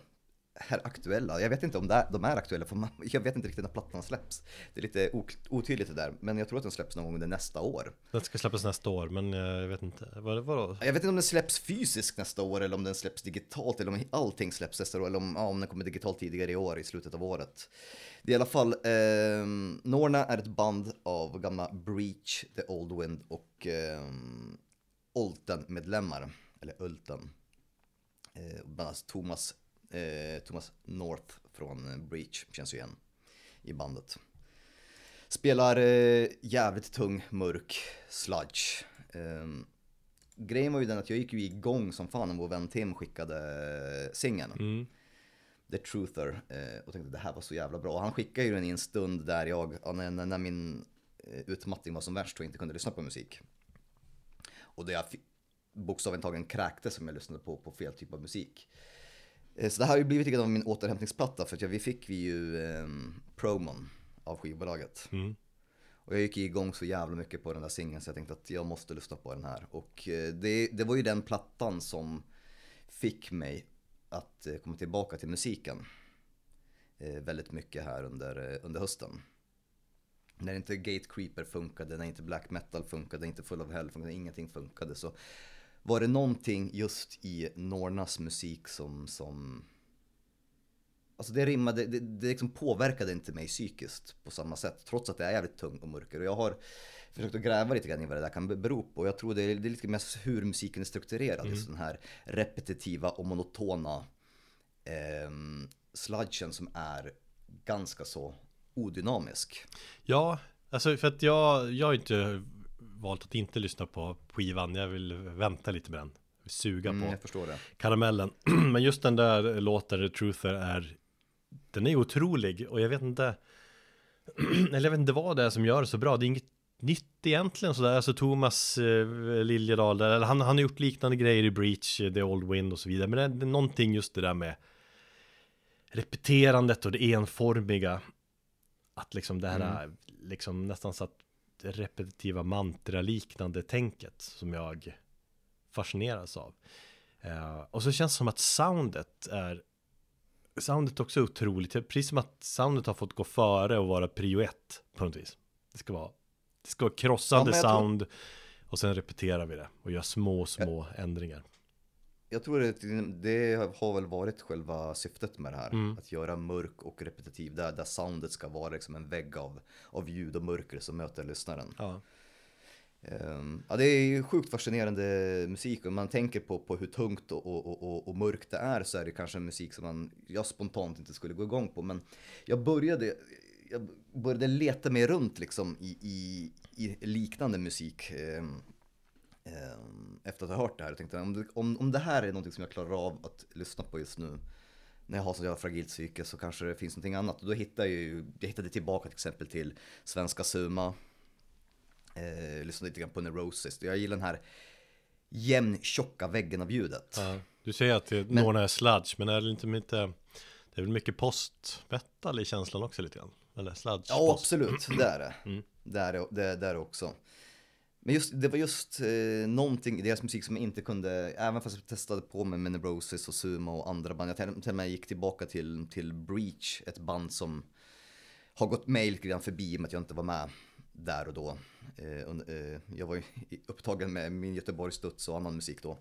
är aktuella. Jag vet inte om de är aktuella, för jag vet inte riktigt när plattan släpps. Det är lite otydligt det där, men jag tror att den släpps någon gång under nästa år.
Den ska släppas nästa år, men eh, jag vet inte, vad, vadå?
Jag vet inte om den släpps fysiskt nästa år eller om den släpps digitalt eller om allting släpps nästa år eller om, ja, om den kommer digitalt tidigare i år i slutet av året. Det är i alla fall, eh, Norna är ett band av gamla Breach, The Old Wind och eh, Olten-medlemmar, eller Ulten. Eh, bland annat Thomas, eh, Thomas North från eh, Breach känns ju igen i bandet. Spelar eh, jävligt tung, mörk sludge. Ehm, grejen var ju den att jag gick ju igång som fan när vår vän Tim skickade eh, singeln.
Mm.
The Truther. Eh, och tänkte det här var så jävla bra. Och han skickade ju den i en stund där jag, ja, när, när, min eh, utmattning var som värst och inte kunde lyssna på musik. Och där jag bokstavligen tagen kräkte som jag lyssnade på, på fel typ av musik. Eh, så det här har ju blivit lite av min återhämtningsplatta för att vi fick vi ju eh, promon av skivbolaget.
Mm.
Och jag gick igång så jävla mycket på den där singeln så jag tänkte att jag måste lyssna på den här. Och eh, det, det var ju den plattan som fick mig att eh, komma tillbaka till musiken. Eh, väldigt mycket här under, under hösten. När inte Gate Creeper funkade, när inte Black Metal funkade, inte Full of Hell funkade, ingenting funkade så var det någonting just i Nornas musik som, som Alltså det rimmade, det, det liksom påverkade inte mig psykiskt på samma sätt. Trots att det är jävligt tung och mörker. Och jag har försökt att gräva lite grann i vad det där kan bero på. Och jag tror det är, det är lite mest hur musiken är strukturerad. Just den här repetitiva och monotona eh, sludgen som är ganska så odynamisk.
Ja, alltså för att jag, jag har inte valt att inte lyssna på skivan. Jag vill vänta lite med den. Suga
Mm,
på karamellen. <clears throat> Men just den där låten, The Truther, är Den är otrolig. Och jag vet inte <clears throat> Eller jag vet inte vad det är som gör det så bra. Det är inget nytt egentligen sådär. Alltså Thomas eh, Liljedahl där, eller han, han har gjort liknande grejer i Breach, eh, The Old Wind och så vidare. Men det är, det är någonting just det där med Repeterandet och det enformiga. Att liksom det här är liksom nästan så att repetitiva mantra-liknande tänket som jag fascineras av. Eh, och så känns det som att soundet är Soundet också otroligt, precis som att soundet har fått gå före och vara prio ett på något vis. Det ska vara, det ska vara krossande
Ja, jag tror-
sound och sen repeterar vi det och gör små, små ändringar.
Jag tror att det har väl varit själva syftet med det här.
Mm.
Att göra mörk och repetitiv. Där, där soundet ska vara liksom en vägg av, av ljud och mörker som möter lyssnaren.
Ja.
Ehm, ja, det är ju sjukt fascinerande musik. Om man tänker på, på hur tungt och, och, och- och, mörkt det är så är det kanske en musik som man, jag spontant inte skulle gå igång på. Men jag började, jag började leta mig runt liksom i, i, i liknande musik. ehm, efter att ha hört det här. Jag tänkte om det, om, om det här är någonting som jag klarar av att lyssna på just nu. när jag har så jävla fragilt psyke så kanske det finns någonting annat. Och då hittar jag ju, jag hittade tillbaka till exempel till svenska Suma. Eh, lyssnade lite grann på Neurosis. Jag gillar den här jämn tjocka väggen av ljudet.
Ja, du säger att det, några är sludge, men är det inte inte Det är väl mycket post-metal i känslan också lite grann? Eller sludge?
Ja, absolut. <clears throat> Det är det. Det är det, det är det också. Men just, det var just eh, någonting i deras musik som jag inte kunde, även fast jag testade på med med Neurosis och Sumo och andra band. Jag till, och med gick tillbaka till, till Breach, ett band som har gått mig lite grann förbi med att jag inte var med där och då. Eh, och, eh, jag var ju upptagen med min Göteborgs Studs och annan musik då.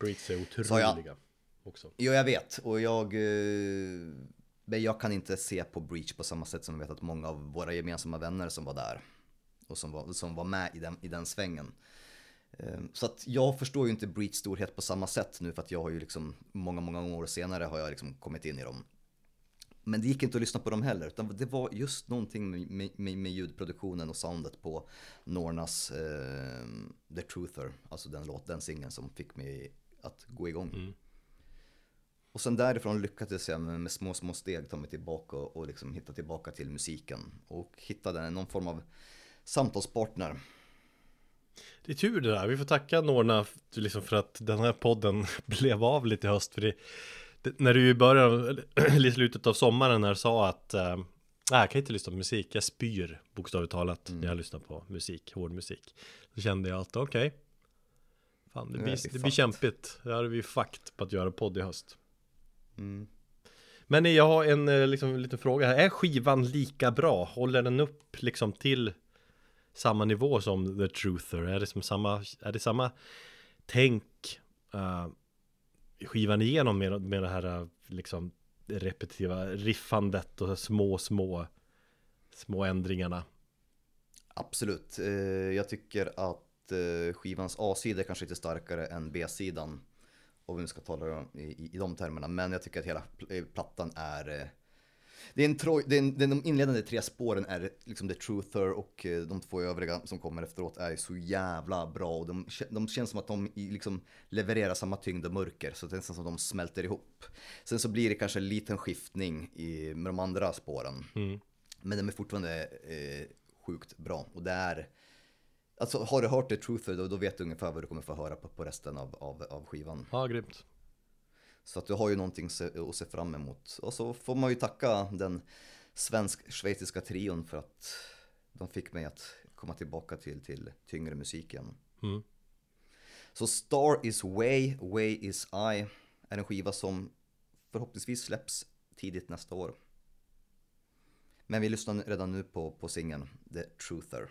Breeds är
Sa jag?
otroliga också.
Jo, jag vet. Och jag... Eh, men jag kan inte se på Breach på samma sätt som jag vet att många av våra gemensamma vänner som var där och som var, som var med i den, i den svängen. Eh, Så att jag förstår ju inte Breach storhet på samma sätt nu för att jag har ju liksom många, många år senare har jag liksom kommit in i dem. Men det gick inte att lyssna på dem heller, utan det var just någonting med, med, med, ljudproduktionen och soundet på Nornas eh, The Truther, alltså den låt, den singeln som fick mig att gå igång. Och sen därifrån lyckades jag med, med små, små steg ta mig tillbaka och, och liksom hitta tillbaka till musiken. Och hittade någon form av samtalspartner.
Det är tur det där, vi får tacka Norna liksom för att den här podden <laughs> blev av lite i höst. För det, det, När du i början, eller <clears throat> i slutet av sommaren här sa att äh, Nej, jag kan inte lyssna på musik, jag spyr bokstavligt talat när jag lyssnar på musik, hård musik. Då kände jag att okej. Fan, det blir, det blir kämpigt, då är vi fucked på att göra podd i höst.
Mm.
Men jag har en eh, liksom, liten fråga här, är skivan lika bra? Håller den upp liksom till samma nivå som The Truther? Är det, som samma, är det samma tänk uh, skivan igenom med, med det här eh, liksom repetitiva riffandet och små, små små ändringarna?
Absolut. Eh, jag tycker att skivans A-sida är kanske lite starkare än B-sidan. Om vi nu ska tala i, i, i de termerna. Men jag tycker att hela pl- plattan är... Det är en troj, det är en, de inledande tre spåren är liksom The Truther och eh, de två övriga som kommer efteråt är så jävla bra. Och de, de känns som att de liksom levererar samma tyngd och mörker. Så det är nästan som att de smälter ihop. Sen så blir det kanske en liten skiftning i, med de andra spåren. Men de är fortfarande eh, sjukt bra. Och det är... Alltså har du hört The Truther då, då vet du ungefär vad du kommer få höra på, på resten av, av, av skivan.
Ja, grymt.
Så att du har ju någonting att se fram emot. Och så får man ju tacka den svensk-schweiziska trion för att de fick mig att komma tillbaka till, till tyngre musik igen.
Mm.
Så Star is Way, Way is I är en skiva som förhoppningsvis släpps tidigt nästa år. Men vi lyssnar redan nu på, på singeln The Truther.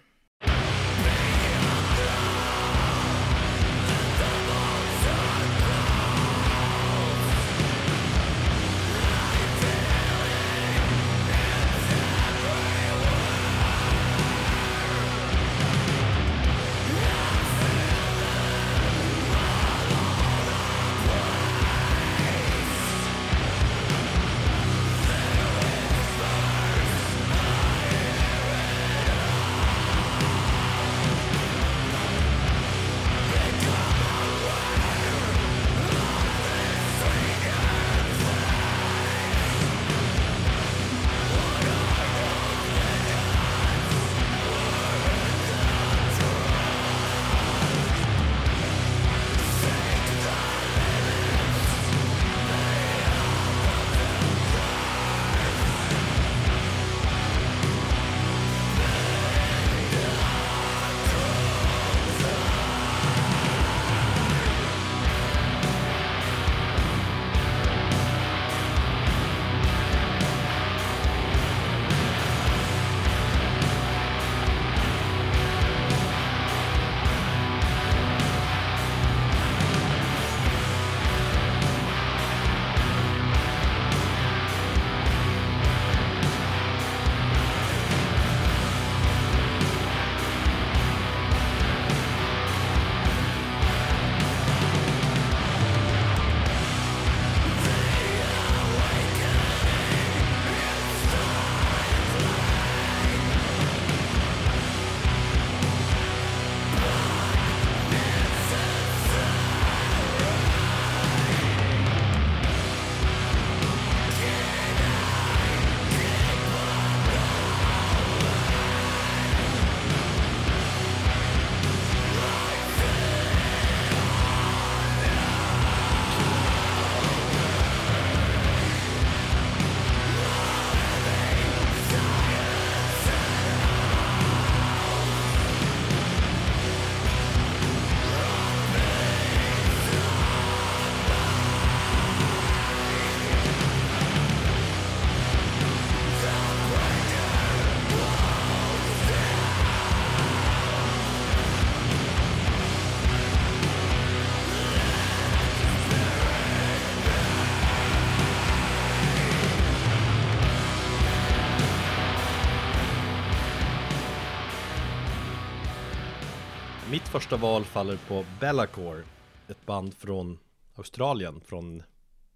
Första val faller på Bellacore Ett band från Australien, från,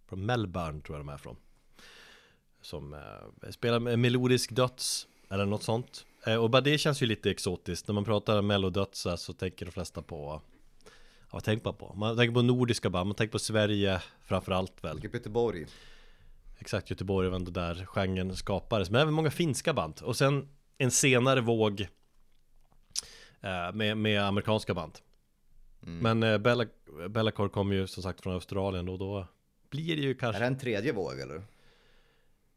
från Melbourne tror jag de är från. Som eh, spelar med melodisk döds eller något sånt. Eh, Och bara det känns ju lite exotiskt. När man pratar mellodöds så tänker de flesta på Ja, vad tänker man på? Man tänker på nordiska band, man tänker på Sverige framförallt väl.
Göteborg.
Exakt, Göteborg var ändå där genren skapades. Men även många finska band. Och sen en senare våg med, med amerikanska band
Mm.
Men eh, Bella, Bellacore kom ju som sagt från Australien och då blir det ju
Är
kanske
det en tredje våg eller?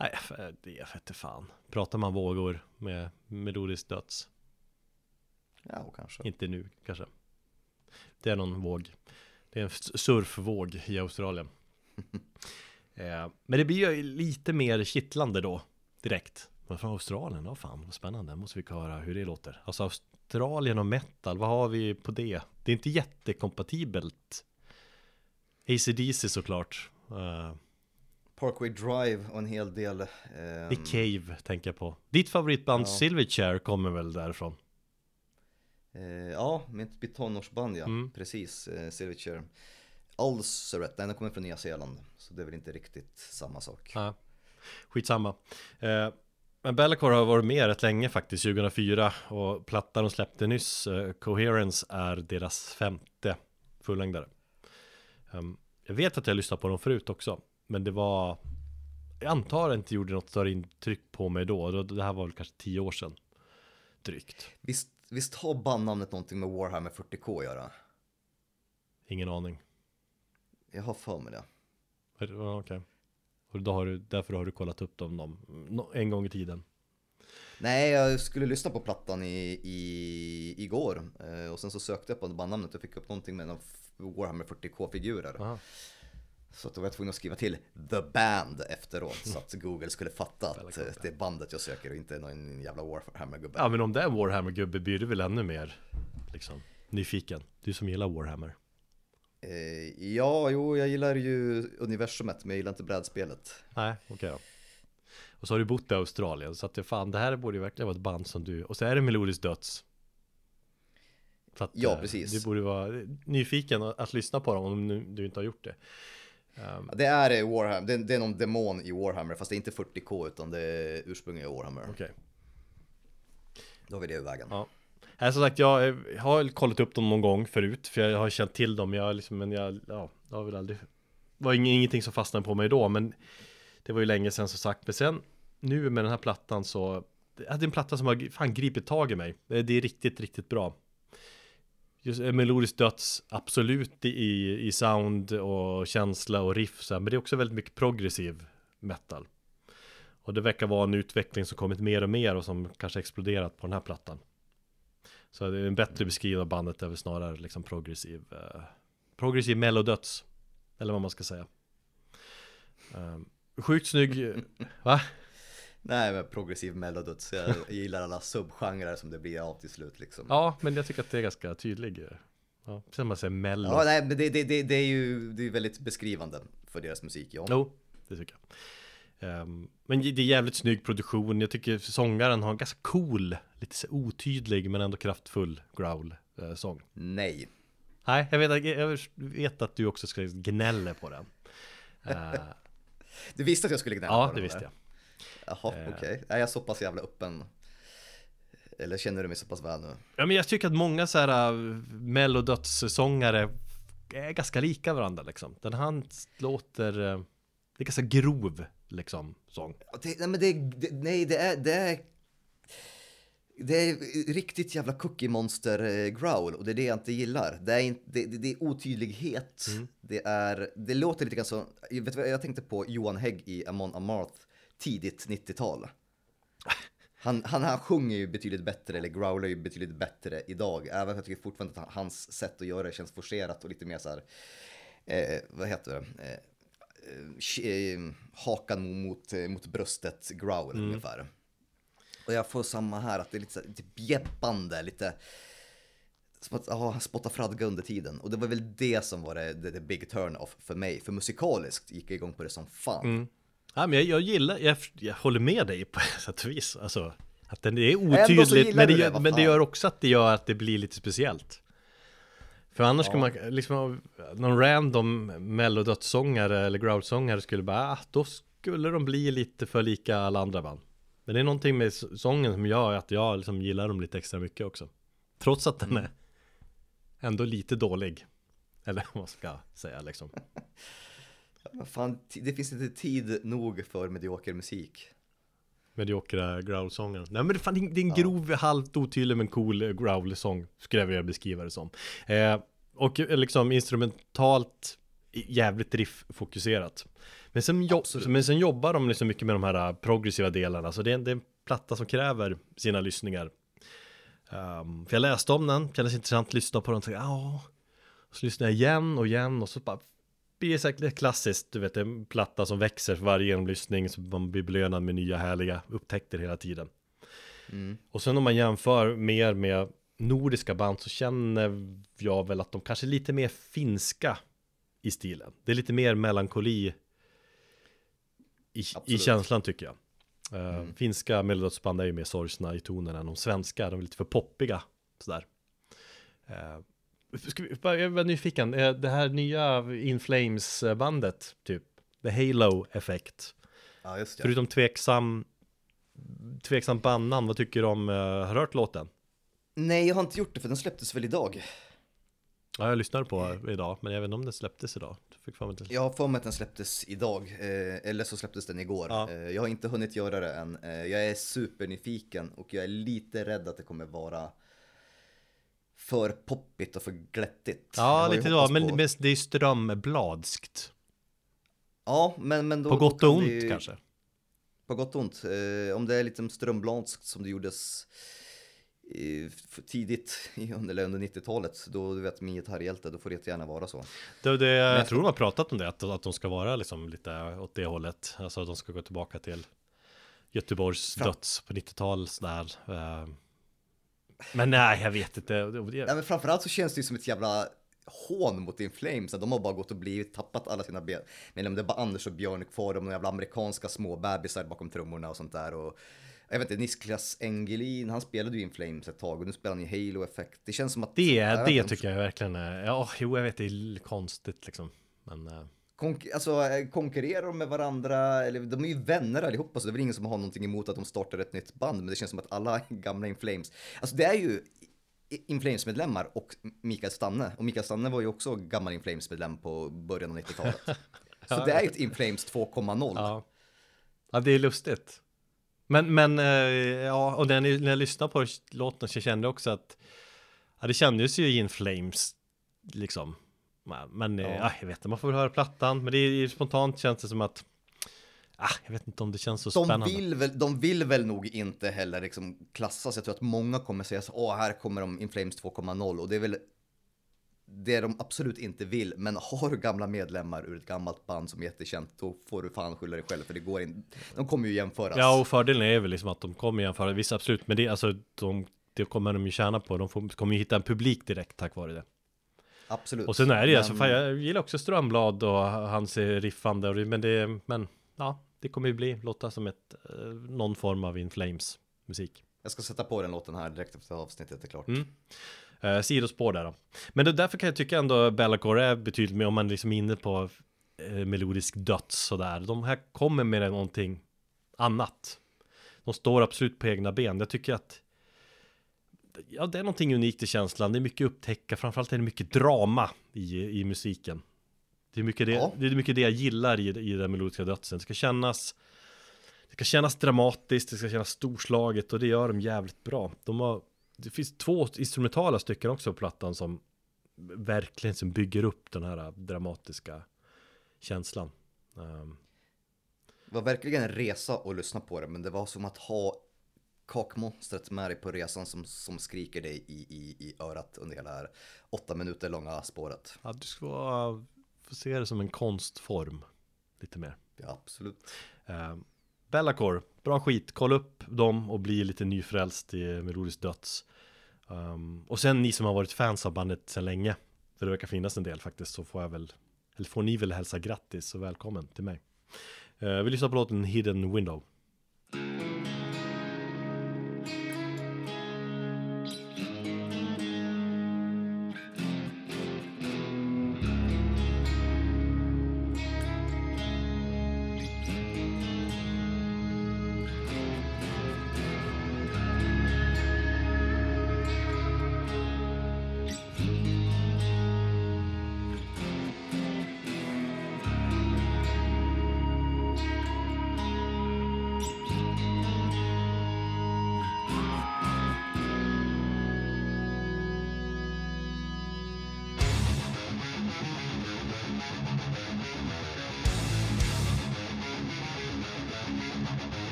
Nej, för- det vet inte fan Pratar man vågor med melodisk döds?
Ja, kanske.
Inte nu kanske Det är någon våg Det är en surfvåg i Australien <laughs> eh, Men det blir ju lite mer kittlande då Direkt Men från Australien, ja fan vad spännande Måste vi höra hur det låter Alltså Australien och metal, vad har vi på det? Det är inte jättekompatibelt ACDC såklart uh,
Parkway Drive och en hel del... ehm,
The Cave tänker jag på Ditt favoritband
Ja.
Silverchair kommer väl därifrån?
eh, ja, mitt, mitt tonårsband ja.
Mm.
Precis, eh, Silverchair. Ulceret, nej den kommer från Nya Zeeland. Så det är väl inte riktigt samma sak.
Ja, skitsamma. Eh, men Bellacore har varit med rätt länge faktiskt, 2004 och plattan de släppte nyss, eh, Coherence, är deras femte fullängdare. Ehm, jag vet att jag lyssnat på dem förut också, men det var, jag antar att det inte gjorde något större intryck på mig då, det här var väl kanske tio år sedan, drygt.
Visst, visst har bandnamnet någonting med Warhammer 40K att göra?
Ingen aning.
Jag har för mig det.
Okej. Och då har du, därför har du kollat upp dem, dem en gång i tiden.
Nej, jag skulle lyssna på plattan i, i, igår eh, och sen så sökte jag på bandnamnet och fick upp någonting med någon Warhammer 40K-figurer.
Aha.
Så då var jag tvungen att skriva till The Band efteråt <laughs> så att Google skulle fatta att eh, det är bandet jag söker och inte någon jävla Warhammer-gubbe.
Ja men om det är Warhammer-gubbe blir du väl ännu mer liksom nyfiken? Du som gillar Warhammer.
Eh, ja, jo, jag gillar ju universumet men jag gillar inte brädspelet.
Nej, okej då. Och så har du bott i Australien så att det fan det här borde ju verkligen vara ett band som du Och så är det melodisk döds. Så att,
Ja,
eh,
precis.
Du borde vara nyfiken att, lyssna på dem om du inte har gjort det. Ehm,
Det är eh, Warhammer, det, det är någon demon i Warhammer fast det är inte 40K utan det är ursprungliga Warhammer.
Okej.
Då har vi det ur vägen.
Ja. Nej, som sagt, eh, jag har kollat upp dem någon gång förut För jag har känt till dem, jag liksom, men jag, ja, det har väl aldrig Det var ingenting som fastnade på mig då, men Det var ju länge sedan som sagt, men sen Nu med den här plattan så Det är en platta som har fan gripit tag i mig. Det är riktigt, riktigt bra. Just eh, melodisk döds, absolut i, i sound och känsla och riff så här, Men det är också väldigt mycket progressiv metal. Och det verkar vara en utveckling som kommit mer och mer och som kanske exploderat på den här plattan så det är en bättre beskrivning av bandet är väl snarare liksom progressiv eh, Progressiv mellodöds Eller vad man ska säga um, Sjukt snygg <laughs> Va?
Nej men progressiv melodöds, jag gillar alla subgenrer som det blir av till slut liksom.
Ja, men jag tycker att det är ganska tydlig eh, Ja, som man säger mello
Ja, nej, men det, det, det, det är ju det är väldigt beskrivande för deras musik, ja.
Jo, det tycker jag Ehm, Men det är jävligt snygg produktion Jag tycker sångaren har en ganska cool Lite så otydlig men ändå kraftfull growl eh,
Nej.
Nej, jag vet, jag vet att du också ska gnälla på den Eh, <laughs>
Du visste att jag skulle gnälla
Ja,
på
det
den,
visste
eller?
jag
Jaha,
Eh.
okej. Är jag så pass jävla öppen? Eller känner du mig så pass väl nu?
Ja men jag tycker att många så här mellodödssångare är ganska lika varandra liksom. Den här låter, det är ganska grov liksom sång.
Det, nej, men det, det, nej, det är, det är... Det är riktigt jävla cookie monster eh, growl och det är det jag inte gillar. Det är, inte, det, det, det är otydlighet. Det, är, det låter lite grann så, jag vet vad jag tänkte på Johan Hägg i Amon Amarth tidigt 90-tal. Han, han, han sjunger ju betydligt bättre, eller growlar ju betydligt bättre idag. Även om jag tycker fortfarande att hans sätt att göra det känns forcerat och lite mer så här, eh, vad heter det? Eh, hakan mot, eh, mot bröstet growl ungefär. Och jag får samma här, att det är lite, lite bjäppande, lite som att ja, han spottar fradga under tiden. Och det var väl det som var det, det, det big turn-off för mig. För musikaliskt gick jag igång på det som fan.
Ja men jag, jag gillar, jag, jag håller med dig på <laughs> ett sätt och vis. Alltså, att den är otydligt,
gillar
men det,
det,
men det gör också att det gör att det blir lite speciellt. För annars skulle man liksom Någon random mellodödssångare eller growlsångare skulle bara ah, Då skulle de bli lite för lika alla andra band. Men det är någonting med sången som gör att jag liksom gillar dem lite extra mycket också. Trots att den är Ändå lite dålig. Eller vad ska jag säga liksom. <laughs>
Fan, det finns inte tid nog för medioker musik.
Mediokra growlsånger Nej men det, fan, det är en- en grov, halvt otydlig men cool eh, growl-sång Skulle jag vilja beskriva det som. Eh, Och eh, liksom instrumentalt Jävligt riff-fokuserat. Men sen, jo-
Absolut.
men sen jobbar de liksom mycket med de här eh, progressiva delarna Så det är, en- det är en platta som kräver sina lyssningar. Ehm, För jag läste om den, kändes intressant, lyssna på den och tänkte ja. Så lyssnade jag igen och igen och så bara blir säkert klassiskt, du vet en platta som växer för varje genomlyssning så man blir belönad med nya härliga upptäckter hela tiden.
Mm.
Och sen om man jämför mer med nordiska band så känner jag väl att de kanske är lite mer finska i stilen. Det är lite mer melankoli i, i känslan tycker jag. Eh, Finska melodödsband är ju mer sorgsna i tonen än de svenska, de är lite för poppiga sådär. Uh, ska vi, jag var nyfiken, Eh, det här nya In Flames bandet typ, The Halo Effect.
Ja, just det.
Förutom tveksam Tveksam bandnamn, vad tycker du om, uh, har du hört låten?
Nej, jag har inte gjort det för den släpptes väl idag.
Ja, jag lyssnade på idag, men jag vet inte om den släpptes idag. Fick för mig
Jag har för mig att den släpptes idag, eh, eller så släpptes den igår.
Ja.
Eh, jag har inte hunnit göra det än. Eh, jag är supernyfiken och jag är lite rädd att det kommer vara för poppigt och för glättigt. Jag
Ja, lite
hoppats
men, men det är strömbladskt.
Ja, men, men då,
På
då
gott
kan
och ont
ju-
kanske.
På gott och ont. Eh, om det är lite strömbladskt som det gjordes f- tidigt under, eller under 90-talet, då du vet min gitarrhjälte, då får det jättegärna vara så.
Det, det, jag tror de har pratat om det, att, att de ska vara liksom lite åt det hållet. Alltså att de ska gå tillbaka till Göteborgs
Fram-
döds på 90-tal sådär. Men nej, jag vet inte.
Ja, men framförallt så känns det ju som ett jävla hån mot In Flames. att De har bara gått och blivit, tappat alla sina ben. Men om det är bara Anders och Björn kvar, de jävla amerikanska små bebisar bakom trummorna och sånt där. Och, jag vet inte, Niklas Engelin, han spelade ju In Flames ett tag och nu spelar han i Halo Effect. Det känns som att...
Det, det
inte,
tycker jag verkligen är, ja, jo jag vet det är konstigt liksom. Men eh,
Konk alltså, eh, konkurrerar de med varandra? Eller de är ju vänner allihopa, så det är väl ingen som har någonting emot att de startar ett nytt band. Men det känns som att alla <laughs> gamla In Flames, alltså det är ju In Flames-medlemmar och Mikael Stanne. Och Mikael Stanne var ju också gammal In Flames-medlem på början av 90-talet. <laughs> Så det är ju ett In Flames 2.0.
ja. ja, det är lustigt. Men, men eh, ja, och när jag, när jag lyssnade på låten så kände jag också att ja, det kändes ju in flames liksom. Men, eh,
Ja.
ja. jag vet inte, man får väl höra plattan. Men det är spontant känns det som att ah, jag vet inte om det känns så
De
spännande.
vill, väl, de vill väl nog inte heller liksom klassas. Jag tror att många kommer säga så åh här kommer de In Flames 2.0 och det är väl det de absolut inte vill. Men har du gamla medlemmar ur ett gammalt band som är jättekänt, då får du fan skylla dig själv för det går in. De kommer ju jämföras.
Ja, och fördelen är väl liksom att de kommer jämföra, visst absolut, men det, alltså, de, det kommer de ju tjäna på. De får, kommer ju hitta en publik direkt tack vare det.
Absolut.
Och sen är det ju,
Men-
alltså, fan, jag gillar också Strömblad och hans riffande, och men det, men ja, det kommer ju bli, låta som ett, eh, någon form av In Flames musik.
Jag ska sätta på den låten här direkt efter avsnittet är klart.
Mm. Eh, sidospår där då. Men det, därför kan jag tycka ändå Bellacore är betydligt mer om man liksom är inne på eh, melodisk döds sådär. De här kommer med någonting annat. De står absolut på egna ben. Jag tycker att Ja, det är någonting unikt i känslan. Det är mycket upptäcka. Framförallt är det mycket drama i, i musiken. Det är mycket det,
Ja.
det är mycket det jag gillar i, i den melodiska dödsen. Det ska kännas Det ska kännas dramatiskt, det ska kännas storslaget och det gör de jävligt bra. De har Det finns två instrumentala stycken också på plattan som Verkligen som bygger upp den här dramatiska Känslan Ehm,
Det var verkligen en resa att lyssna på det, men det var som att ha kakmonstret med dig på resan som, som skriker dig i, i, i örat under hela det här åtta minuter långa spåret.
Ja, du ska få se det som en konstform Lite mer.
Ja, absolut.
Eh, Bellacore, bra skit, kolla upp dem och bli lite nyfrälst i Melodisk Döds. Ehm, Och sen ni som har varit fans av bandet sedan länge För det verkar finnas en del faktiskt så får jag väl Eller får ni väl hälsa grattis och välkommen till mig. Uh, Vi lyssnar på låten Hidden Window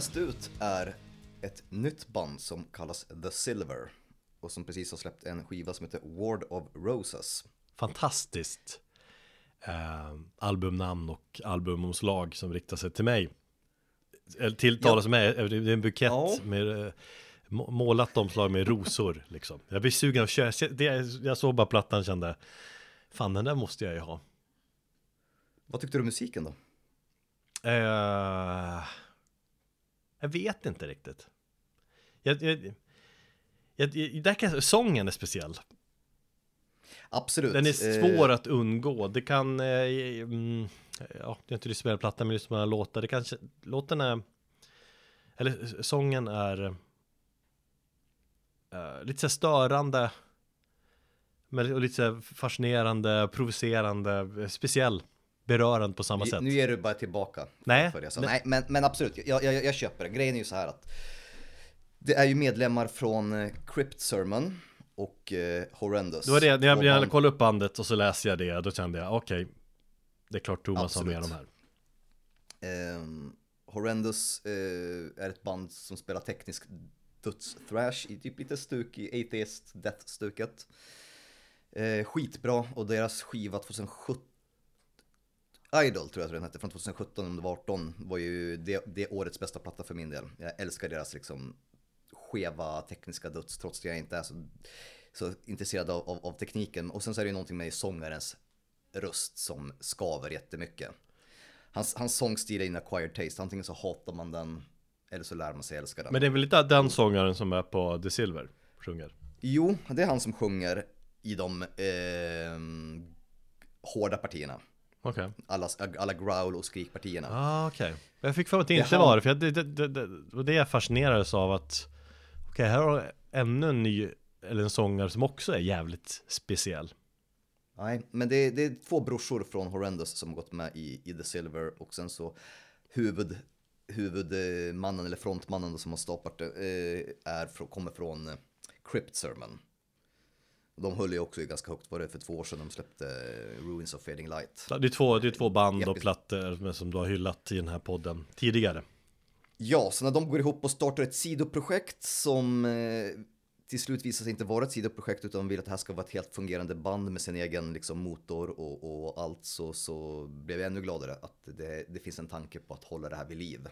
Nästa ut är ett nytt band som kallas The Silver och som precis har släppt en skiva som heter Ward of Roses.
Fantastiskt eh, albumnamn och albumomslag som riktar sig till mig. Tilltalas
Ja.
mig, det är en bukett
Ja.
med eh, må- målat omslag med rosor liksom. Jag blir sugen av att köra, det, jag såg bara plattan kände Fan den där måste jag ju ha.
Vad tyckte du om musiken då?
Eh, jag vet inte riktigt. Jag, jag, jag, jag, där kan, sången är speciell.
Absolut.
Den är
Eh,
svår att undgå. Det kan, eh, mm, ja, jag har inte lyssnat på hela plattan men lyssnat på några låtar. Det kanske, låten är, eller sången är eh, lite så störande. Men och lite så fascinerande, provocerande, eh, speciell, berörande på samma sätt.
Nu ger du bara tillbaka.
Nej,
För det. Så,
nej.
nej men, men absolut, jag, jag, jag köper det. Grejen är ju så här att det är ju medlemmar från eh, Crypt Sermon och eh, Horrendous.
Det var det, när jag, jag
band-
kollade upp bandet och så läste jag det, då kände jag okej, det är klart Thomas har med
Absolut.
de här.
Ehm, Horrendous eh, är ett band som spelar teknisk döds-thrash i typ lite stukig atheist death-stuket. Eh, skitbra och deras skiva 2017 Idol tror jag den hette, från 2017 om det var 18 var ju det, det årets bästa platta för min del. Jag älskar deras liksom skeva tekniska döds trots att jag inte är så, så intresserad av, av, av tekniken. Och sen så är det ju någonting med sångarens röst som skaver jättemycket. Hans, hans sångstil är en acquired taste, antingen så hatar man den eller så lär man sig älska den.
Men det är väl inte den sångaren som är på The Silver, sjunger?
Jo, det är han som sjunger i de eh, hårda partierna.
Okej.
Alla, alla growl och skrikpartierna.
Ah, okej. Jag fick för mig att det inte var det, för jag, det, det, det, det jag fascinerades av att Okej, här har ännu en ny, eller en sångare som också är jävligt speciell.
Nej, men det är, det är två brorsor från Horrendous som har gått med i, i The Silver och sen så huvud, huvudmannen eller frontmannen som har startat det eh, är, kommer från eh, Crypt Sermon. De höll ju också i ganska högt, var det för två år sedan de släppte eh, Ruins of Fading Light.
Det är två, det är två band och plattor som du har hyllat i den här podden tidigare.
Ja, så när de går ihop och startar ett sidoprojekt som eh, till slut visar sig inte vara ett sidoprojekt utan vill att det här ska vara ett helt fungerande band med sin egen liksom, motor och, och allt så, så blev jag ännu gladare att det, det finns en tanke på att hålla det här vid liv.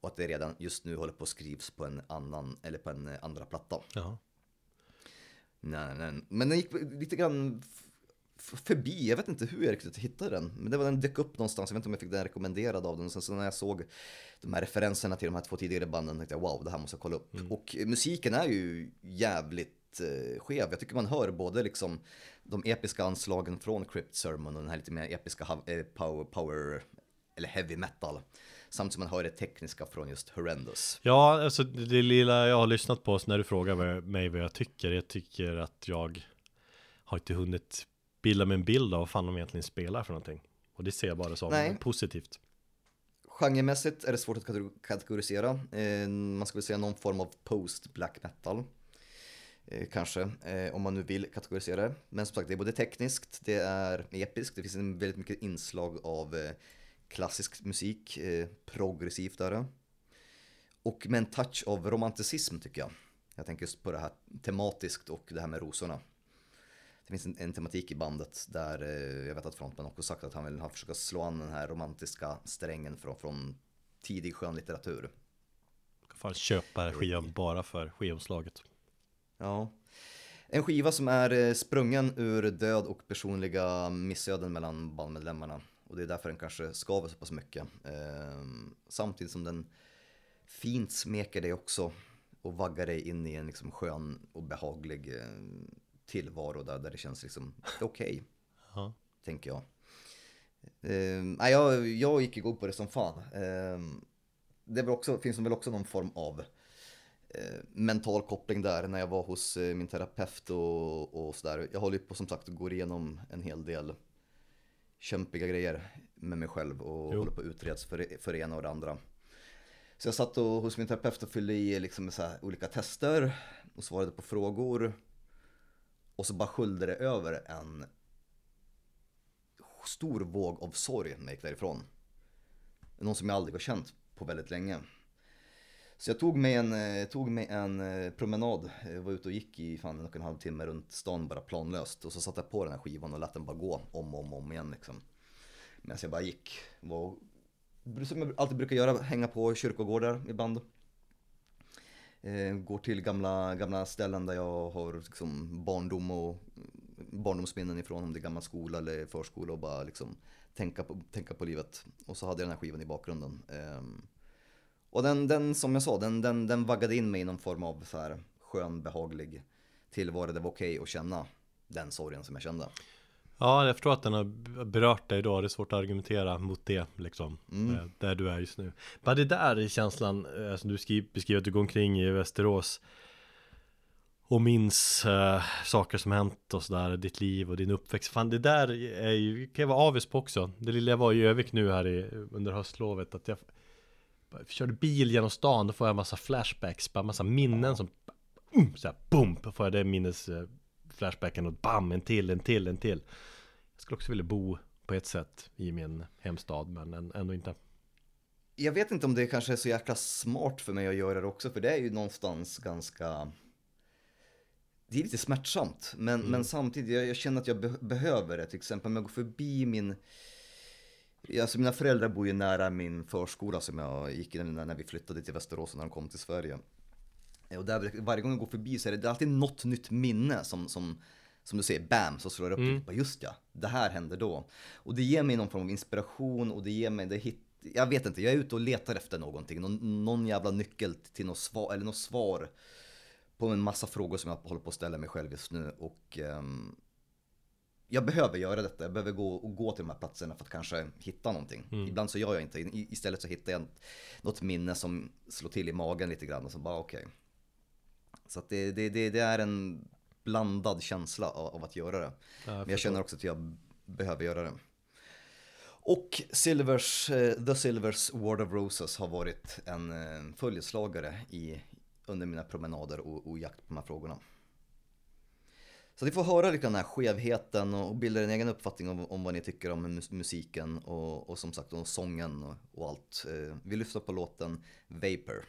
Och att det redan just nu håller på att skrivs på en annan, eller på en eh, andra platta.
Ja.
Nej, nej. Men den gick lite grann förbi, jag vet inte hur jag riktigt hittade den. Men det var den dök upp någonstans, jag vet inte om jag fick den rekommenderad av den. Sen så när jag såg de här referenserna till de här två tidigare banden tänkte jag wow, det här måste jag kolla upp. Och eh, musiken är ju jävligt eh, skev. Jag tycker man hör både liksom de episka anslagen från Crypt Sermon och den här lite mer episka eh, power, power eller heavy metal. Samt som man hör det tekniska från just Horrendous.
Ja, alltså det lilla jag har lyssnat på så när du frågar mig vad jag tycker. Jag tycker att jag har inte hunnit bilda mig en bild av vad fan de egentligen spelar för någonting. Och det ser jag bara som
Nej.
positivt.
Genremässigt är det svårt att kategor- kategorisera. Eh, man skulle säga någon form av post-black metal. Eh, kanske, eh, om man nu vill kategorisera det. Men som sagt, det är både tekniskt, det är episkt, det finns en väldigt mycket inslag av klassisk musik, eh, progressivt är det. Och med en touch av romanticism tycker jag. Jag tänker just på det här tematiskt och det här med rosorna. Det finns en, en tematik i bandet där eh, jag vet att frontman också sagt att han vill ha försöka slå an den här romantiska strängen från, från tidig skönlitteratur.
Fan köpa skivan bara för skivomslaget.
Ja. En skiva som är eh, sprungen ur död och personliga missöden mellan bandmedlemmarna. Och det är därför den kanske skaver så pass mycket. Ehm, samtidigt som den fint smeker dig också och vaggar dig in i en liksom skön och behaglig eh, tillvaro där, där det känns liksom okej.
Ja.
tänker jag. Nej, jag, jag gick igång på det som fan. Ehm, det också, finns väl också någon form av eh, mental koppling där när jag var hos eh, min terapeut och, och sådär. Jag håller ju på som sagt och går igenom en hel del kämpiga grejer med mig själv och
Jo.
håller på att utreds för, för det ena och det andra. Så jag satt och, hos min terapeut och fyllde i liksom så olika tester och svarade på frågor. Och så bara sköljde det över en stor våg av sorg när jag gick därifrån. Någon som jag aldrig har känt på väldigt länge. Så jag tog mig en, eh, tog mig en eh, promenad, Jag var ute och gick i fan en och en halv timme runt stan bara planlöst. Och så satte jag på den här skivan och lät den bara gå om och om, om igen liksom. Medan jag bara gick. Var, som jag alltid brukar göra, hänga på kyrkogårdar ibland. Eh, går till gamla, gamla ställen där jag har liksom barndom och barndomsminnen ifrån, om det är gammal skola eller förskola och bara liksom tänka på, tänka på livet. Och så hade jag den här skivan i bakgrunden. Eh, och den, den, som jag sa, den, den, den vaggade in mig i någon form av så här skön, behaglig tillvaro. Det var okej att känna den sorgen som jag kände.
Ja, jag förstår att den har berört dig då. Det är svårt att argumentera mot det liksom.
Mm.
eh, Där du är just nu. Men det där är känslan eh, som du skriver, beskriver att du går omkring i Västerås. Och minns eh, saker som hänt och sådär, ditt liv och din uppväxt. Fan det där är ju, kan jag vara avis på också. Det lilla jag var i Övik nu här i, under höstlovet. Att jag bara körde bil genom stan, då får jag massa flashbacks, bara massa minnen som um, så här, boom, då får jag det minnes eh, flashbacken och bam, en till, en till, en till. Jag skulle också vilja bo på ett sätt i min hemstad, men än- ändå inte.
Jag vet inte om det kanske är så jäkla smart för mig att göra det också, för det är ju någonstans ganska... Det är lite smärtsamt, men, men samtidigt, jag, jag känner att jag be- behöver det. Till exempel om jag går förbi min... Alltså mina föräldrar bor ju nära min förskola som jag gick i när, vi flyttade till Västerås när de kom till Sverige. Eh, Och där, varje gång jag går förbi så är det, alltid något nytt minne som, som, som du säger, bam, så slår det upp.
Mm.
Bara, just ja, det här hände då. Och det ger mig någon form av inspiration och det ger mig, det hit, jag vet inte, jag är ute och letar efter någonting. Någon, någon jävla nyckel till något svar, eller något svar på en massa frågor som jag håller på att ställa mig själv just nu. Och ehm, jag behöver göra detta, jag behöver gå och gå till de här platserna för att kanske hitta någonting. Ibland så gör jag inte, istället så hittar jag något minne som slår till i magen lite grann och så bara okej. Så att det, det, det, det är en blandad känsla av, av att göra det. Men jag känner också att jag behöver göra det. Och Silvers, eh, The Silvers Ward of Roses har varit en eh, följeslagare i, under mina promenader och, och jakt på de här frågorna. Så ni får höra lite den här skevheten och bilda en egen uppfattning om, om vad ni tycker om musiken och, och som sagt om sången och, och allt. Eh, vi lyssnar på låten Vapor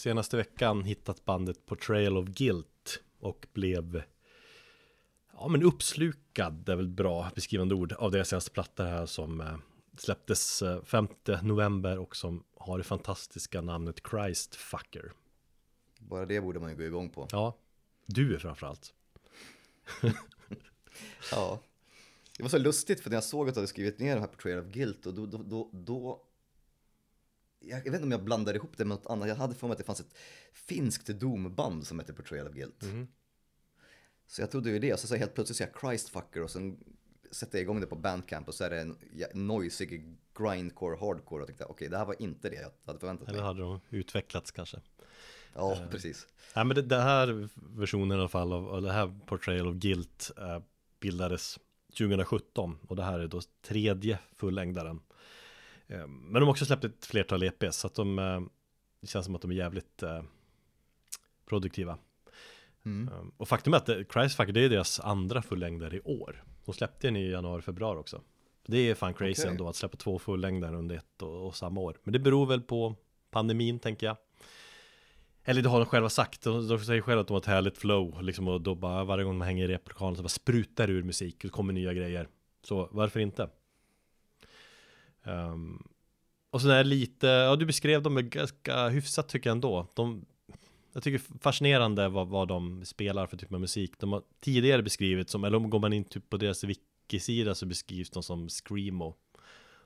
senaste veckan hittat bandet Portrayal of Guilt och blev ja men uppslukad, det är väl bra beskrivande ord, av deras senaste platta här som eh, släpptes eh, 5 november och som har det fantastiska namnet Christ Fucker.
Bara det borde man ju gå igång på.
Ja, du är framförallt. <laughs>
Ja. Det var så lustigt för när jag såg att du hade skrivit ner de här Portrait of Guilt och då, då, då, då jag vet inte om jag blandade ihop det med något annat. Jag hade för mig att det fanns ett finskt doomband som hette Portrayal of Guilt. Så jag trodde ju det, och så, så helt plötsligt säger jag Christfucker och sen sätter jag igång det på Bandcamp och så är det en noisig grindcore hardcore och tänkte okej det här var inte det jag hade förväntat mig.
Eller hade de utvecklats kanske?
Ja, precis.
Nej men det, det här versionen i alla fall av, av det här Portrayal of Guilt eh, bildades 2017 och det här är då tredje fullängdaren. Eh, men de har också släppt ett flertal EPs så att de, eh, det känns som att de är jävligt eh, produktiva. Eh, och faktum är att eh, Christfucker det är deras andra fullängdare i år. De släppte den i januari, februari också. Det är fan crazy
Okej.
ändå att släppa två fullängdare under ett och, och samma år. Men det beror väl på pandemin tänker jag. Eller det har de själva sagt, de, de säger själva att de har ett härligt flow liksom, och då bara varje gång man hänger i replokalen så bara sprutar ur musik och det kommer nya grejer. Så varför inte? Um, och sen är det lite, ja du beskrev dem ganska hyfsat tycker jag ändå. De, jag tycker fascinerande vad, vad de spelar för typ av musik. De har tidigare beskrivits som, eller om går man in typ på deras wiki-sida så beskrivs de som screamo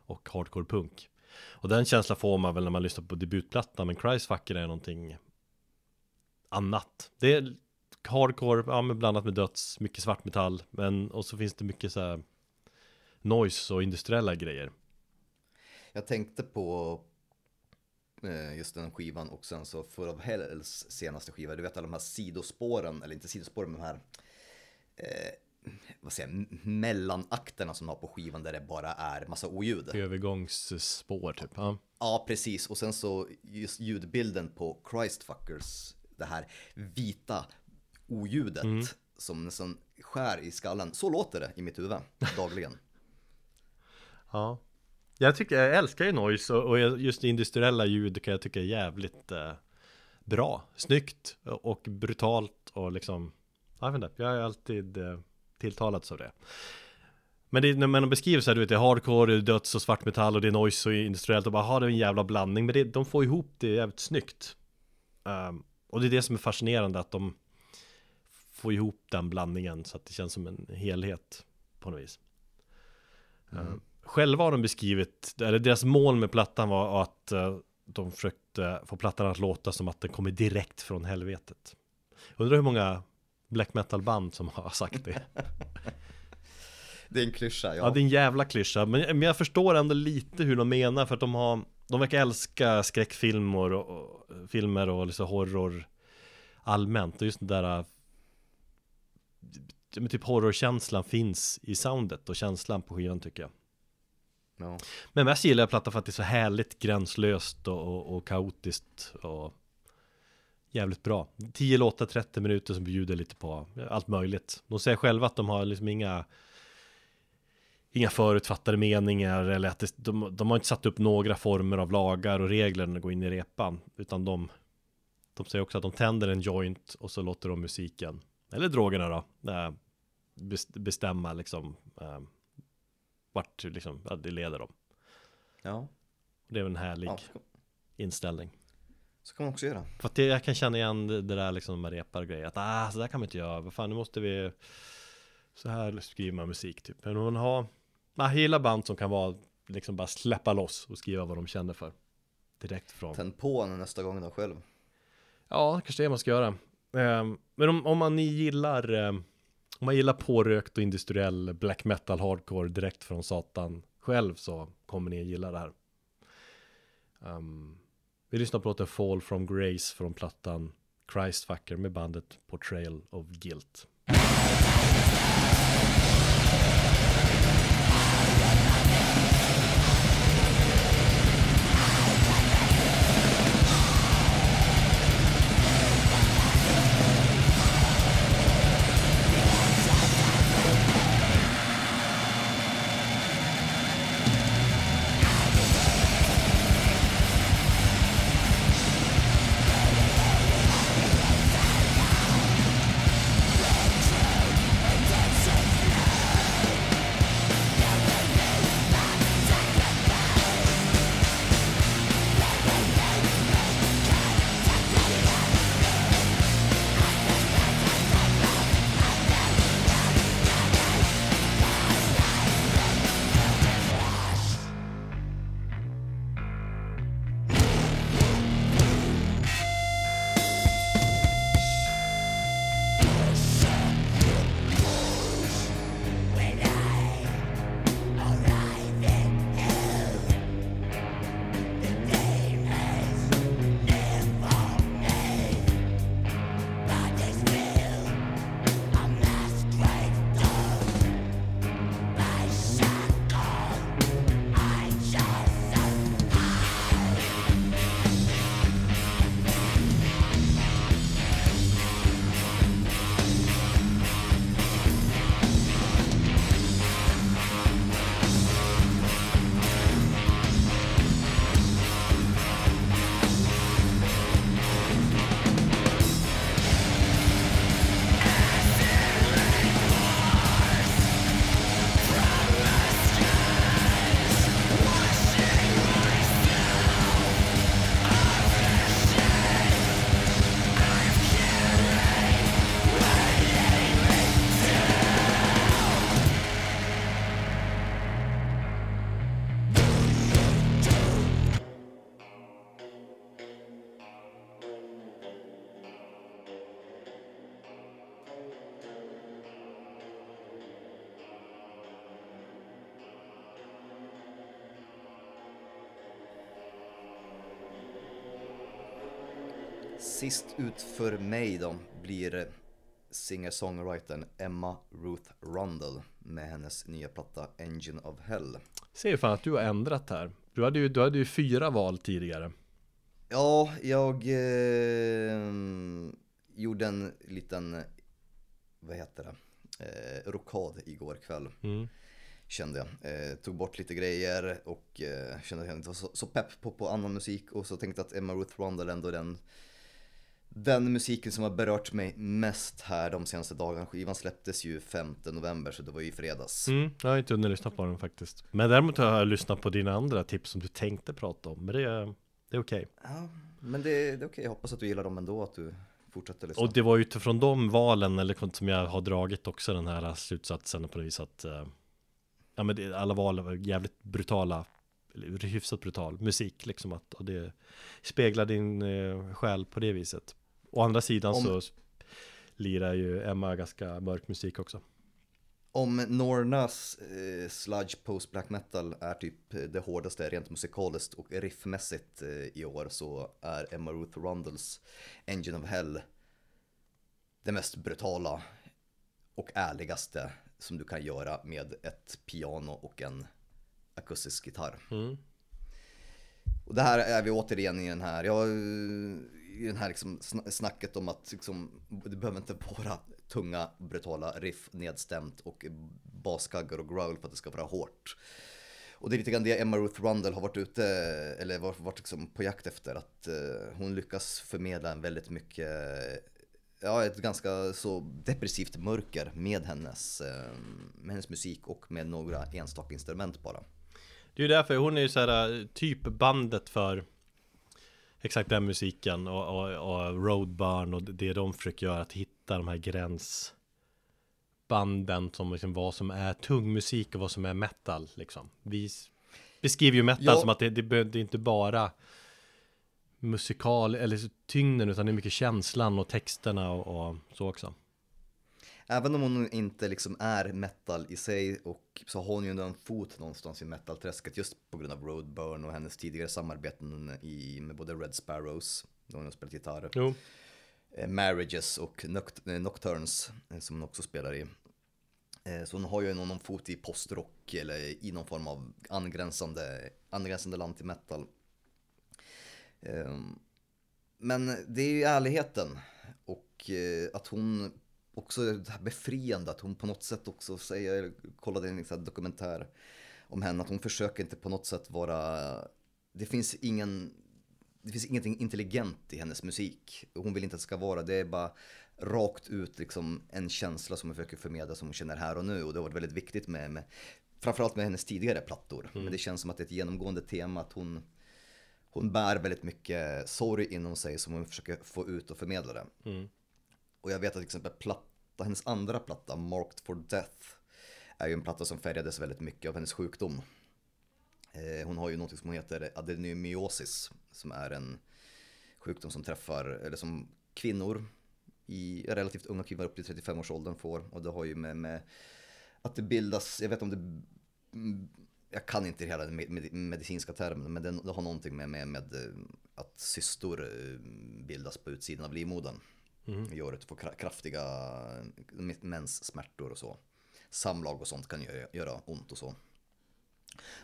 och hardcore punk. Och den känslan får man väl när man lyssnar på debutplattan, men Christfucker är någonting annat. Det är hardcore, ja men blandat med döds, mycket svart metall, men och så finns det mycket så här noise och industriella grejer.
Jag tänkte på eh, just den skivan och sen så Full of Hells senaste skiva. Du vet alla de här sidospåren, eller inte sidospåren men de här eh, vad säger jag, mellanakterna som de har på skivan där det bara är massa oljud.
Övergångsspår typ. Ja.
Ja, precis. Och sen så just ljudbilden på Christfuckers, det här vita oljudet som nästan skär i skallen. Så låter det i mitt huvud dagligen. <laughs>
ja. Jag tycker, jag älskar ju noise och, och just industriella ljud kan jag tycka är jävligt eh, bra. Snyggt och brutalt och liksom, jag vet inte, jag har alltid eh, tilltalats av det. Men det, när man beskriver så här, du vet, det är hardcore, det är döds och svartmetall och det är noise och industriellt och bara har det är en jävla blandning. Men det, de får ihop det jävligt snyggt. um, och det är det som är fascinerande, att de får ihop den blandningen så att det känns som en helhet på något vis. Ehm, själva har de beskrivit, eller deras mål med plattan var att eh, de försökte få plattan att låta som att den kommer direkt från helvetet. Undrar hur många black metal band som har <laughs> sagt det.
Det är en klyscha,
Ja,
ja.
det är en jävla klyscha, men, men jag förstår ändå lite hur de menar för att de har De verkar älska skräckfilmer och, och filmer och liksom horror allmänt och just det där äh, men typ horrorkänslan finns i soundet och känslan på skivan tycker jag
ja.
Men mest gillar jag plattan för att det är så härligt gränslöst och, och, och kaotiskt och jävligt bra 10 låtar, 30 minuter som bjuder lite på allt möjligt De säger själva att de har liksom inga Inga förutfattade meningar eller att det, de, de har inte satt upp några former av lagar och regler när de går in i repan Utan de De säger också att de tänder en joint och så låter de musiken Eller drogerna då eh, Bestämma liksom eh, vart liksom, ja, det leder dem
ja.
Det är en härlig
ja. så-
inställning
Så kan man också göra.
För att det, jag kan känna igen det, där liksom med repar och grejer Att ah, så där kan man inte göra, vad fan nu måste vi Så här skriver man musik typ Men man har Man gillar band som kan vara Liksom bara släppa loss och skriva vad de känner för Direkt från
Tänd på nästa gång då själv.
Ja, kanske det man ska göra Ehm, Men om, om man gillar ehm, om man gillar pårökt och industriell black metal hardcore direkt från satan själv så kommer ni gilla det här. Um, Vi lyssnar på låten Fall from Grace från plattan Christfucker med bandet Portrayal of Guilt.
Sist ut för mig då blir eh, singer-songwritern Emma Ruth Rundle med hennes nya platta Engine of Hell.
Ser fan att du har ändrat här. Du hade ju, du hade ju fyra val tidigare.
Ja, jag eh, gjorde en liten, vad heter det, eh, rokad igår kväll.
Mm.
Kände jag. Eh, tog bort lite grejer och eh, kände att jag inte var så, så pepp på, på annan musik. Och så tänkte jag att Emma Ruth Rundle ändå är den, den musiken som har berört mig mest här de senaste dagarna. Skivan släpptes ju 5 november så det var ju i fredags.
Mm, jag har inte hunnit lyssna på den faktiskt. Men däremot har jag lyssnat på dina andra tips som du tänkte prata om. Men det är, det är okej.
Ja, men det, det är okej. Jag hoppas att du gillar dem ändå, att du fortsätter lyssna.
Och det var utifrån de valen, eller som jag har dragit också den här slutsatsen på det viset att eh, Ja men det, alla val var jävligt brutala Hyfsat brutal musik liksom att, och det speglar din eh, själ på det viset Å andra sidan
Om-
så lirar ju Emma ganska mörk musik också
Om Nornas eh, sludge post black metal är typ det hårdaste rent musikaliskt och riffmässigt eh, i år så är Emma Ruth Rundles Engine of Hell det mest brutala och ärligaste som du kan göra med ett piano och en akustisk gitarr.
mm.
Och det här är vi återigen i den här, ja, i den här liksom snacket om att liksom, det behöver inte vara tunga, brutala riff nedstämt och baskaggar och growl för att det ska vara hårt. Och det är lite grann det Emma Ruth Rundle har varit ute, eller varit, varit liksom på jakt efter, att eh, hon lyckas förmedla en väldigt mycket, ja ett ganska så depressivt mörker med hennes, eh, med hennes musik och med några enstaka instrument bara.
Det är ju därför hon är ju så här eh, typ bandet för Exakt den musiken och, och, och Roadburn och det de försöker göra att hitta de här gränsbanden som liksom vad som är tung musik och vad som är metal liksom. Vi beskriver ju metal
Ja.
som att det, det, det är inte bara musikal eller tyngden utan det är mycket känslan och texterna och, och så också.
Även om hon inte liksom är metal i sig och så har hon ju ändå en fot någonstans i metalträsket just på grund av Roadburn och hennes tidigare samarbeten i, med både Red Sparrows, då hon har spelat gitarr,
Jo,
eh, Marriages och eh, Nocturnes eh, som hon också spelar i. Så hon har ju någon, fot i postrock eller i någon form av angränsande, angränsande land till metal. Ehm, Men det är ju ärligheten och att hon också det här befriande att hon på något sätt också säger, jag kollade en här dokumentär om henne, att hon försöker inte på något sätt vara, det finns ingen, det finns ingenting intelligent i hennes musik. Hon vill inte att det ska vara, det är bara rakt ut liksom en känsla som hon försöker förmedla som hon känner här och nu och det har varit väldigt viktigt med, med framförallt med hennes tidigare plattor. Men det känns som att det är ett genomgående tema att hon hon bär väldigt mycket sorg inom sig som hon försöker få ut och förmedla det.
Mm.
Och jag vet att till exempel platta, hennes andra platta, Marked for Death, är ju en platta som färgades väldigt mycket av hennes sjukdom. Eh, hon har ju något som heter adenomyosis, som är en sjukdom som träffar, eller som kvinnor i relativt unga kvinnor upp till 35-årsåldern får. Och det har ju med, med att det bildas, jag vet om det mm, jag kan inte hela den medicinska termen, men det, det har någonting med, med, med eh, att cystor eh, bildas på utsidan av livmodern. Gör att du får kra- kraftiga eh, menssmärtor och så. Samlag och sånt kan göra, göra ont och så.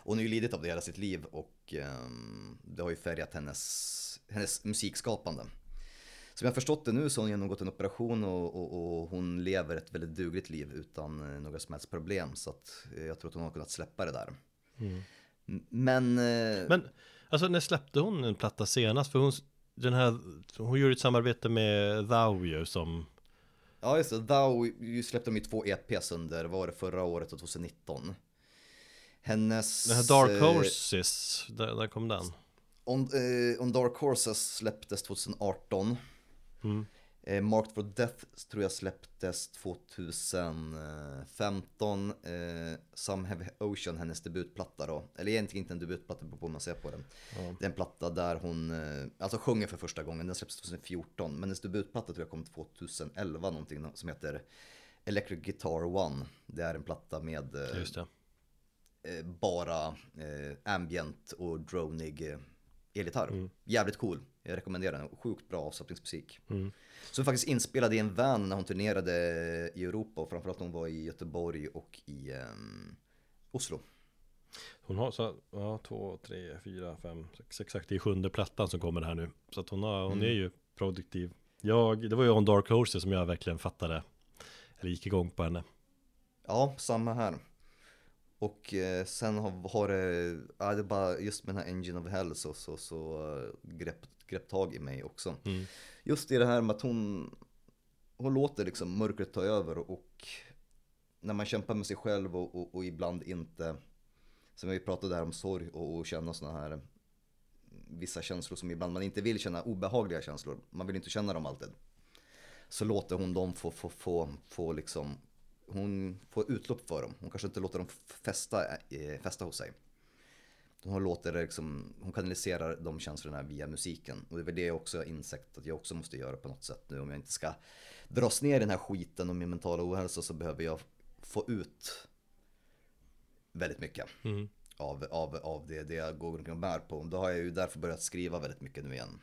Hon har ju lidit av det hela sitt liv och ehm, det har ju färgat hennes, hennes musikskapande. Som jag förstått det nu så har hon genomgått en operation och, och, och hon lever ett väldigt dugligt liv utan eh, några som helst problem. Så att eh, jag tror att hon har kunnat släppa det där.
Mm.
Men,
Men alltså när släppte hon en platta senast? För hon, den här, hon gjorde ett samarbete med Thou ju som
ja just det, Thou släppte de ju två EPs under, vad var det, förra året och 2019. Hennes...
Den här Dark
eh,
Horses, där, där kom den
On, eh, On Dark Horses släpptes 2018.
mm.
Eh, Marked for Death tror jag släpptes 2015. Eh, Some Heavy Ocean, hennes debutplatta då. Eller egentligen inte en debutplatta på hur man ser på den.
Ja.
Det är en platta där hon eh, alltså sjunger för första gången. Den släpptes 2014. Men hennes debutplatta tror jag kom 2011 någonting som heter Electric Guitar One. Det är en platta med eh, eh, bara eh, ambient och dronig eh, elgitarr.
Mm.
Jävligt cool. Jag rekommenderar den, sjukt bra avslappningsmusik.
Mm.
Som faktiskt inspelad i en van när hon turnerade i Europa och framförallt hon var i Göteborg och i ehm, Oslo.
Hon har så, ja, två, tre, fyra, fem, sex, exakt, det är sjunde plattan som kommer här nu. Så att hon, har, hon
Mm.
är ju produktiv. Jag, det var ju On Dark Horses som jag verkligen fattade, eller gick igång på henne.
Ja, samma här. Och eh, sen har, har det, ja, det är bara just med den här Engine of Hell så, så, så eh, grepp, grepp tag i mig också.
Mm.
Just i det här med att hon, hon låter liksom mörkret ta över och när man kämpar med sig själv och, och, och ibland inte, som vi pratade här om sorg och, och känna sådana här vissa känslor som ibland man inte vill känna, obehagliga känslor, man vill inte känna dem alltid. Så låter hon dem få, få, få, få liksom, hon får utlopp för dem, hon kanske inte låter dem fästa, eh, fästa hos sig. Hon låter liksom, hon kanaliserar de känslorna via musiken. Och det är väl det jag också har insett att jag också måste göra på något sätt nu. Om jag inte ska dras ner i den här skiten och min mentala ohälsa så behöver jag få ut väldigt mycket
Mm.
av, av, av det, det jag går och bär på. Då har jag ju därför börjat skriva väldigt mycket nu igen.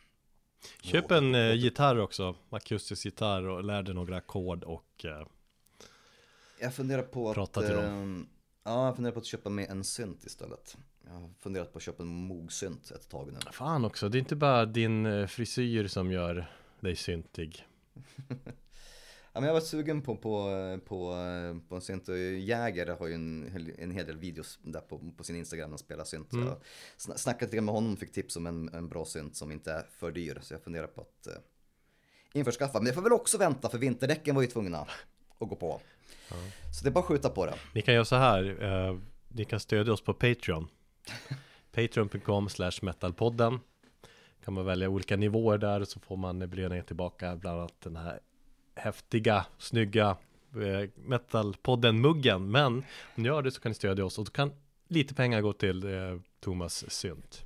Köp en eh, gitarr också, akustisk gitarr och lär dig några ackord och eh,
Jag funderar på att...
Prata till dem.
ehm, Ja, jag funderar på att köpa med en synt istället. Jag har funderat på att köpa en Moog-synt ett tag nu.
fan också, det är inte bara din eh, frisyr som gör dig syntig. <laughs>
Ja, men jag var sugen på, på, på, på en synt och Jäger har ju en, en hel del videos där på, på sin Instagram han spelar synt.
Mm.
jag sna- snackade lite med honom och fick tips om en, en bra synt som inte är för dyr. Så jag funderar på att eh, införskaffa. Men jag får väl också vänta för vinterdäcken var ju tvungna att gå på. Så det är bara att skjuta på det.
Ni kan göra så här, eh, ni kan stödja oss på Patreon. <laughs> Patreon.com slash metalpodden. Kan man välja olika nivåer där så får man belöningar tillbaka, bland annat den här häftiga, snygga eh, metalpodden-muggen. Men om ni gör det så kan ni stödja oss och då kan lite pengar gå till eh, Thomas synt.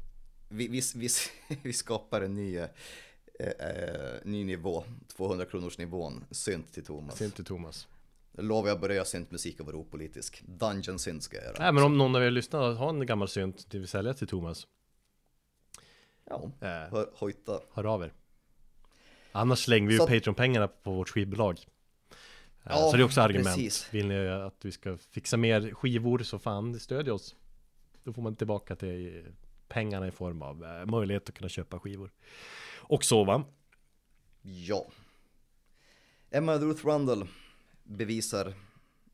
Vi, vi, vi, <laughs> vi skapar en ny, eh, eh, ny nivå, 200 kronors nivån, synt till Thomas.
Synt till Thomas.
Jag lovar jag börjar göra syntmusik och vara opolitisk. Dungeon synt ska jag göra.
Nej men om någon av er lyssnar har en gammal synt till vi sälja till Thomas.
Ja,
Eh,
hör, hojta.
hör av er. Annars slänger vi ju Patreon-pengarna på vårt skivbolag. Eh,
Ja,
så det är också argument.
precis.
Vill ni att vi ska fixa mer skivor så fan stödj oss. Då får man tillbaka till pengarna i form av eh, möjlighet att kunna köpa skivor. Och så va?
Ja. Emma Ruth Rundle bevisar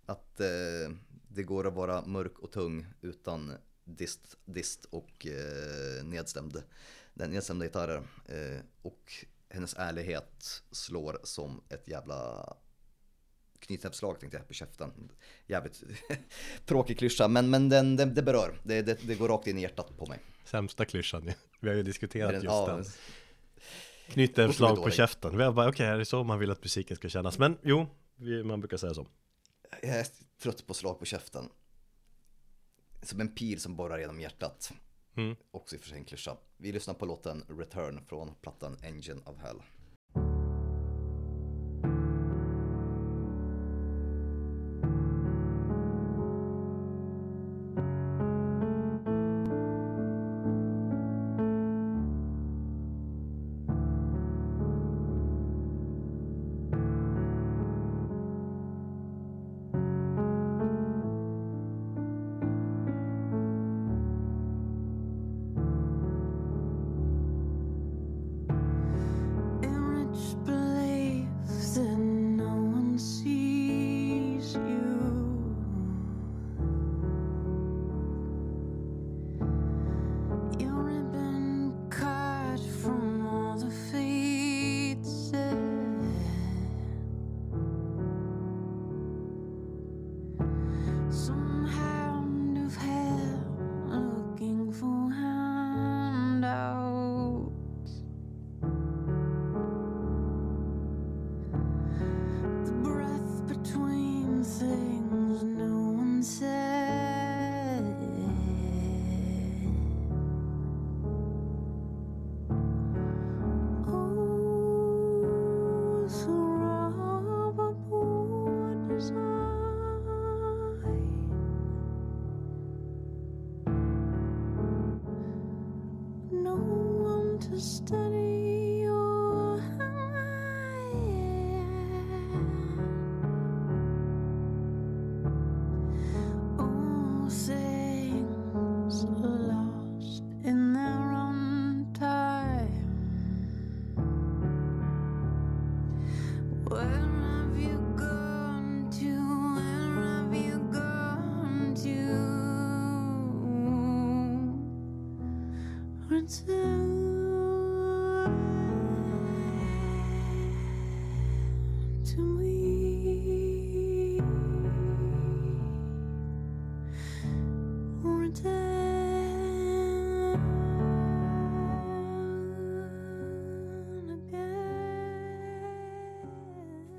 att eh, det går att vara mörk och tung utan dist, dist och eh, nedstämd, den nedstämda gitarrer. Eh, och hennes ärlighet slår som ett jävla knytnävsslag tänkte jag på käften. Jävligt <laughs> tråkig klyscha men, men den, den, det berör. Det, det, det går rakt in i hjärtat på mig.
Sämsta klyschan ju. Vi har ju diskuterat
Den-
just
ja,
den. Knyta ett slag på käften. Vi har bara, okej, är det så man vill att musiken ska kännas? Men jo, man brukar säga så.
Jag är trött på slag på käften. Som en pil som borrar genom hjärtat.
Mm.
Också i och för sig en klyscha. Vi lyssnar på låten Return från plattan Engine of Hell.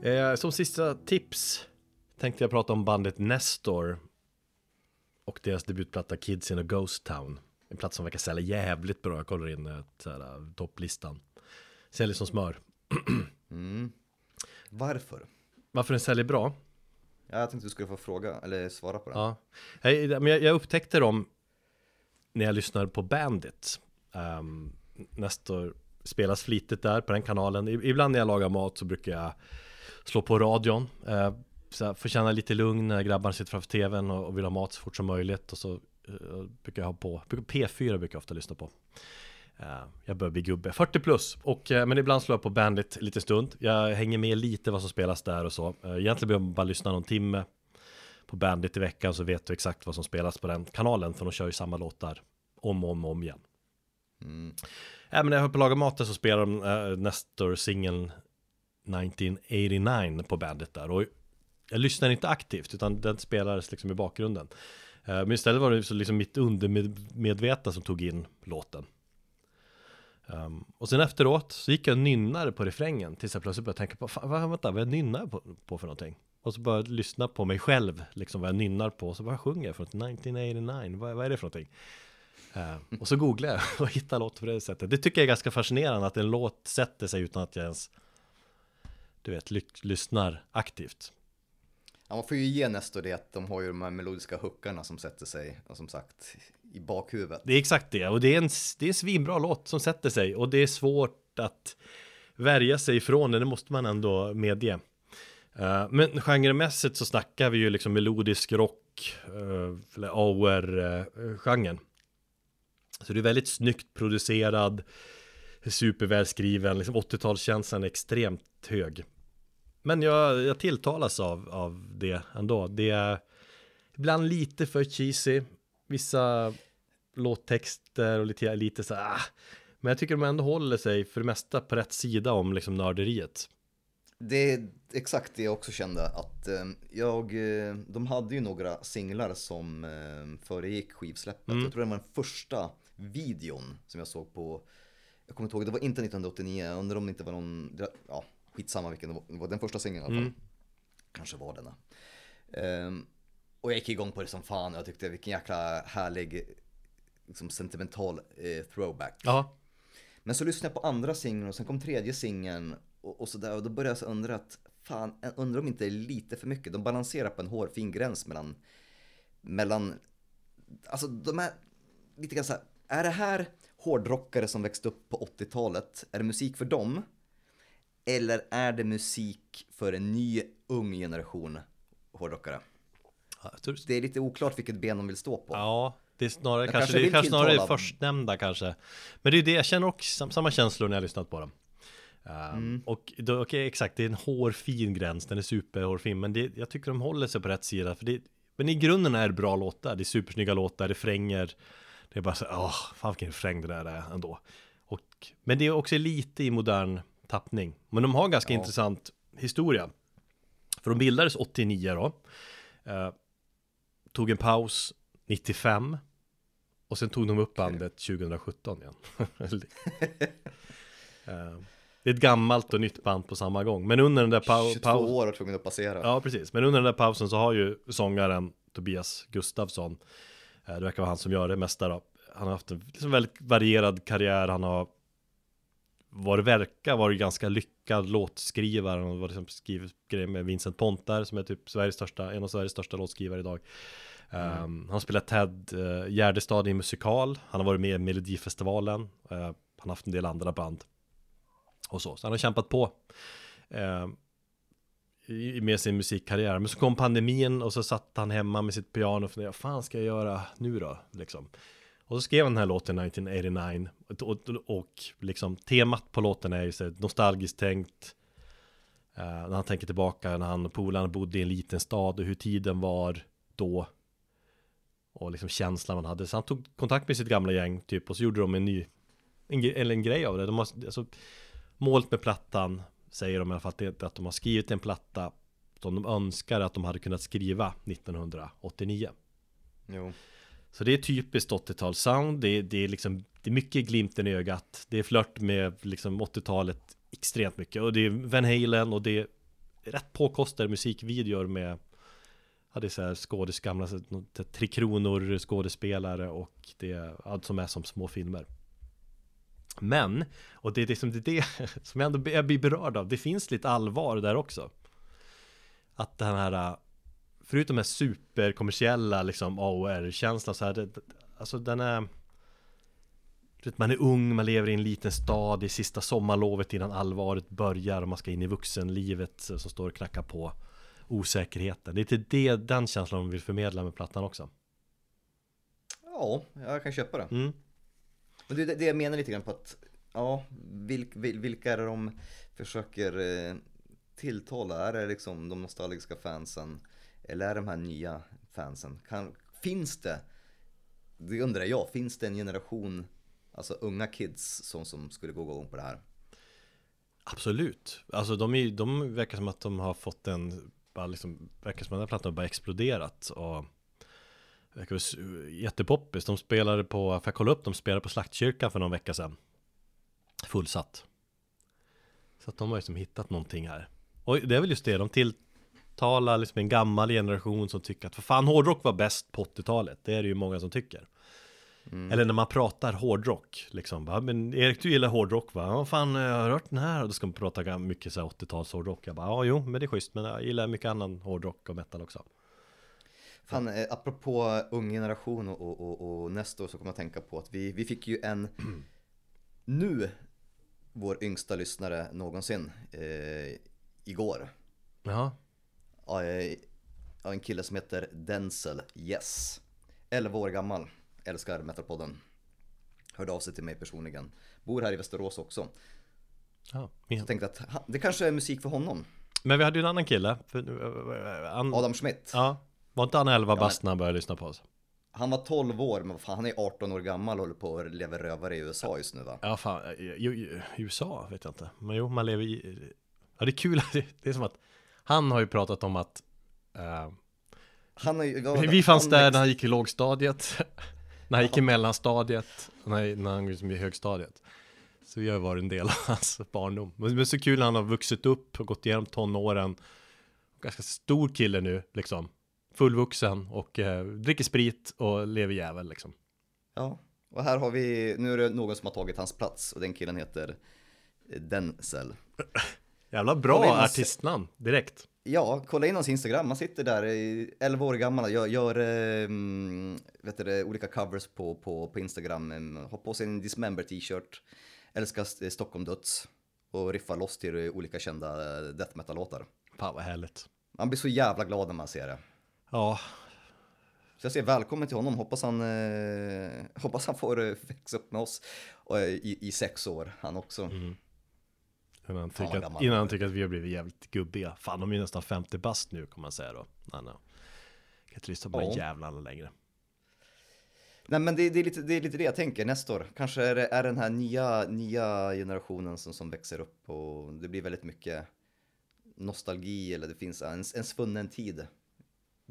Eh, som sista tips tänkte jag prata om bandet Nestor och deras debutplatta Kids in a Ghost Town. En plats som verkar sälja jävligt bra. Jag kollar in här, eh, topplistan. Säljer som smör. <clears throat>
Mm. Varför?
Varför den säljer bra?
Ja, jag tänkte du skulle få fråga, eller svara på det.
Ja. Jag, men jag, upptäckte dem när jag lyssnade på Bandit. Um, Nestor spelas flitigt där på den kanalen. Ibland när jag lagar mat så brukar jag slå på radion. Uh, så här, få känna lite lugn när grabbarna sitter framför tvn och, och vill ha mat så fort som möjligt. Och så eh, brukar jag ha på, P4 brukar jag ofta lyssna på. Eh, jag börjar bli gubbe, 40 plus. Och, eh, men ibland slår jag på Bandit lite stund. Jag hänger med lite vad som spelas där och så. Uh, egentligen behöver man bara lyssna någon timme på Bandit i veckan så vet du exakt vad som spelas på den kanalen. För de kör ju samma låtar om och om, om igen.
Mm.
Även när jag hör på Laga Maten så spelar de uh, Nestor singeln 1989 på bandet där. Och jag lyssnar inte aktivt utan den spelades liksom i bakgrunden. Eh, men istället var det så liksom mitt undermedvetna som tog in låten. Um, och sen efteråt så gick jag och nynnade på refrängen tills jag plötsligt började tänka på, fan, vad, vänta, vad jag nynnar på, på för någonting? Och så började jag lyssna på mig själv, liksom vad jag nynnar på, och så bara sjunger jag från 1989, vad, vad är det för någonting? Uh, och så googlade jag <laughs> och hittade låt på det sättet. Det tycker jag är ganska fascinerande att en låt sätter sig utan att jag ens, du vet, ly- lyssnar aktivt.
Ja, man får ju ge Nestor det att de har ju de här melodiska hookarna som sätter sig, och som sagt, i bakhuvudet.
Det är exakt det, och det är en, det är en svinbra låt som sätter sig och det är svårt att värja sig ifrån det, det måste man ändå medge. Eh, men genremässigt så snackar vi ju liksom melodisk rock, uh, eller AOR-genren. Så det är väldigt snyggt producerad, supervälskriven, liksom 80-talskänslan är extremt hög. Men jag, jag tilltalas av, av det ändå. Det är ibland lite för cheesy. Vissa låttexter och lite, lite så här, ah. Men jag tycker de ändå håller sig för det mesta på rätt sida om liksom nörderiet.
Det är exakt det jag också kände att eh, jag, eh, de hade ju några singlar som eh, föregick skivsläppet.
Mm.
Jag tror det var den första videon som jag såg på, jag kommer inte ihåg, det var inte 1989, jag undrar om det inte var någon, ja skitsamma vilken det var, det var den första singeln i alla fall.
Mm.
Kanske var denna. Ehm, och jag gick igång på det som fan och jag tyckte vilken jäkla härlig, liksom sentimental eh, throwback.
Ja,
Men så lyssnade jag på andra singeln och sen kom tredje singeln och, och sådär och då började jag undra att fan, undrar om inte det är lite för mycket. De balanserar på en hårfin gräns mellan, mellan, alltså de är lite grann så här, är det här hårdrockare som växte upp på 80-talet? Är det musik för dem? Eller är det musik för en ny ung generation hårdrockare?
tror-
Det är lite oklart vilket ben de vill stå på.
ja det är snarare
Jag
kanske,
kanske
det kanske snarare det förstnämnda kanske. Men det är det, jag känner också sam- samma känslor när jag lyssnat på dem. Um,
Mm.
Och då, okej, exakt, det är en hårfin gräns, den är superhårfin, men det, jag tycker de håller sig på rätt sida, för det, men i grunden är det bra låtar, det är supersnygga låtar, refränger, det är bara så, åh, fan vilken refräng det där är ändå. Och, men det är också lite i modern tappning, men de har en ganska
Ja.
intressant historia. För de bildades 89 då, eh, tog en paus 95, och sen tog de upp bandet 2017 igen. <laughs> Eh, det är ett gammalt och nytt band på samma gång. Men under den där pau-
22
pausen
år var tvungen att passera.
Ja, precis. Men under den där pausen så har ju sångaren Tobias Gustafsson, det verkar vara han som gör det mesta då. Han har haft en liksom väldigt varierad karriär. Han har vad det verkar varit ganska lyckad låtskrivare. Han har liksom skrivit grejer med Vincent Pontar som är typ Sveriges största, en av Sveriges största låtskrivare idag. Um, han har spelat Ted uh, Gärdestad i musikal. Han har varit med i Melodifestivalen. Uh, han har haft en del andra band. Och så, så han har kämpat på. Uh, med sin musikkarriär. Men så kom pandemin och så satt han hemma med sitt piano och funderade, vad fan ska jag göra nu då? Liksom. Och så skrev han den här låten 1989 och, och, och liksom temat på låten är ju så nostalgiskt tänkt. Uh, när han tänker tillbaka när han och polarna bodde i en liten stad och hur tiden var då. Och liksom känslan man hade. Så han tog kontakt med sitt gamla gäng typ och så gjorde de en ny en, en, eller en grej av det. De har, alltså, målet med plattan säger de i alla fall att, de har skrivit en platta som de önskar att de hade kunnat skriva 1989.
Jo.
Så det är typiskt 80-tals sound, det är, det är liksom Det är mycket glimten i ögat Det är flört med liksom 80-talet extremt mycket Och det är Van Halen och det är rätt påkostade musikvideor med Ja det är så här skådis, gamla Tre Kronor skådespelare och det är allt som är som små filmer Men, och det är liksom det, det <laughs> som jag ändå jag blir berörd av Det finns lite allvar där också Att den här förutom den här superkommersiella liksom AOR-känslan så här, det, alltså den är man är ung, man lever i en liten stad, det är sista sommarlovet innan allvaret börjar och man ska in i vuxenlivet som står och knackar på osäkerheten. Det är till det, den känslan de vill förmedla med plattan också.
Ja, jag kan köpa det.
Mm.
Men det är det- jag menar lite grann på att, ja, vilk, vil, vilka är det de försöker eh, tilltala? Är det liksom de nostalgiska fansen? Eller är det de här nya fansen? Kan, finns det, det undrar jag, finns det en generation, alltså unga kids som, som skulle gå igång på det här?
Absolut. Alltså de, är, de verkar som att de har fått en, bara liksom, verkar som att den här plattan har bara exploderat och verkar s- jättepoppis. De spelade på, för jag kolla upp, de spelade på Slaktkyrkan för någon vecka sedan. Fullsatt. Så att de har ju liksom hittat någonting här. Och det är väl just det, de tilltalar liksom en gammal generation som tycker att för fan hårdrock var bäst på 80-talet. Det är det ju många som tycker. Eller när man pratar hårdrock liksom bara, men Erik du gillar hårdrock va? Ja fan jag har hört den här och då ska man prata mycket så här 80-tals hårdrock Jag bara ja jo men det är schysst men jag gillar mycket annan hårdrock och metal också
Fan, eh, apropå ung generation och, och, och, och nästa år så kommer jag tänka på att vi, vi fick ju en, <clears throat> nu, vår yngsta lyssnare någonsin, eh, igår.
Jaha
Ja, eh, ja, en kille som heter Denzel Yes. 11 år gammal, älskar Metalpodden. Hörde av sig till mig personligen. Bor här i Västerås också.
ja, min-
Jag tänkte att det kanske är musik för honom.
Men vi hade ju en annan kille för, eh, han,
Adam Schmidt.
Ja Var inte han 11
men-
bast när han började lyssna på oss?
Han var 12 år, men fan, han är 18 år gammal och håller på att leva rövare i USA just nu va?
Ja fan, eh, ju- ju- i USA vet jag inte. Men jo man lever i Ja det är kul, <laughs> det är som att Han har ju pratat om att eh,
Han är, ja,
Vi, fanns
han
där
växt-
när han gick i lågstadiet. <laughs> När han gick i mellanstadiet. När, när han gick i högstadiet. Så vi har varit en del av <laughs> hans barndom. Men, men så kul han har vuxit upp och gått igenom tonåren. Ganska stor kille nu liksom Fullvuxen och eh, dricker sprit och lever jävel liksom
Ja, och här har vi, nu är det någon som har tagit hans plats och den killen heter eh, Denzel. <clears throat>
Jävla bra
hans-
artistnamn direkt
Ja, kolla in hans Instagram, man sitter där, i 11 år gammal, och gör, gör mm, vet du, olika covers på, på, på Instagram, mm, har på sig en Dismember t-shirt, älskar St- Stockholm Döds och riffar loss till olika kända eh, death metal-låtar.
Fan vad härligt
Man blir så jävla glad när man ser det.
Ja,
Så jag säger välkommen till honom, hoppas han, eh, hoppas han får eh, växa upp med oss och, eh, i, i sex år, han också.
innan han, tycker att, innan
han
tycker att vi har blivit jävligt gubbiga Fan de är ju nästan 50 bast nu kan man säga då Nej, nej. Kan inte lyssna på de
Ja.
jävlarna längre
Nej men det, det, är lite, det är lite det jag tänker nästa år. Kanske är det är den här nya, nya generationen som, som växer upp och det blir väldigt mycket nostalgi eller det finns en, en svunnen tid.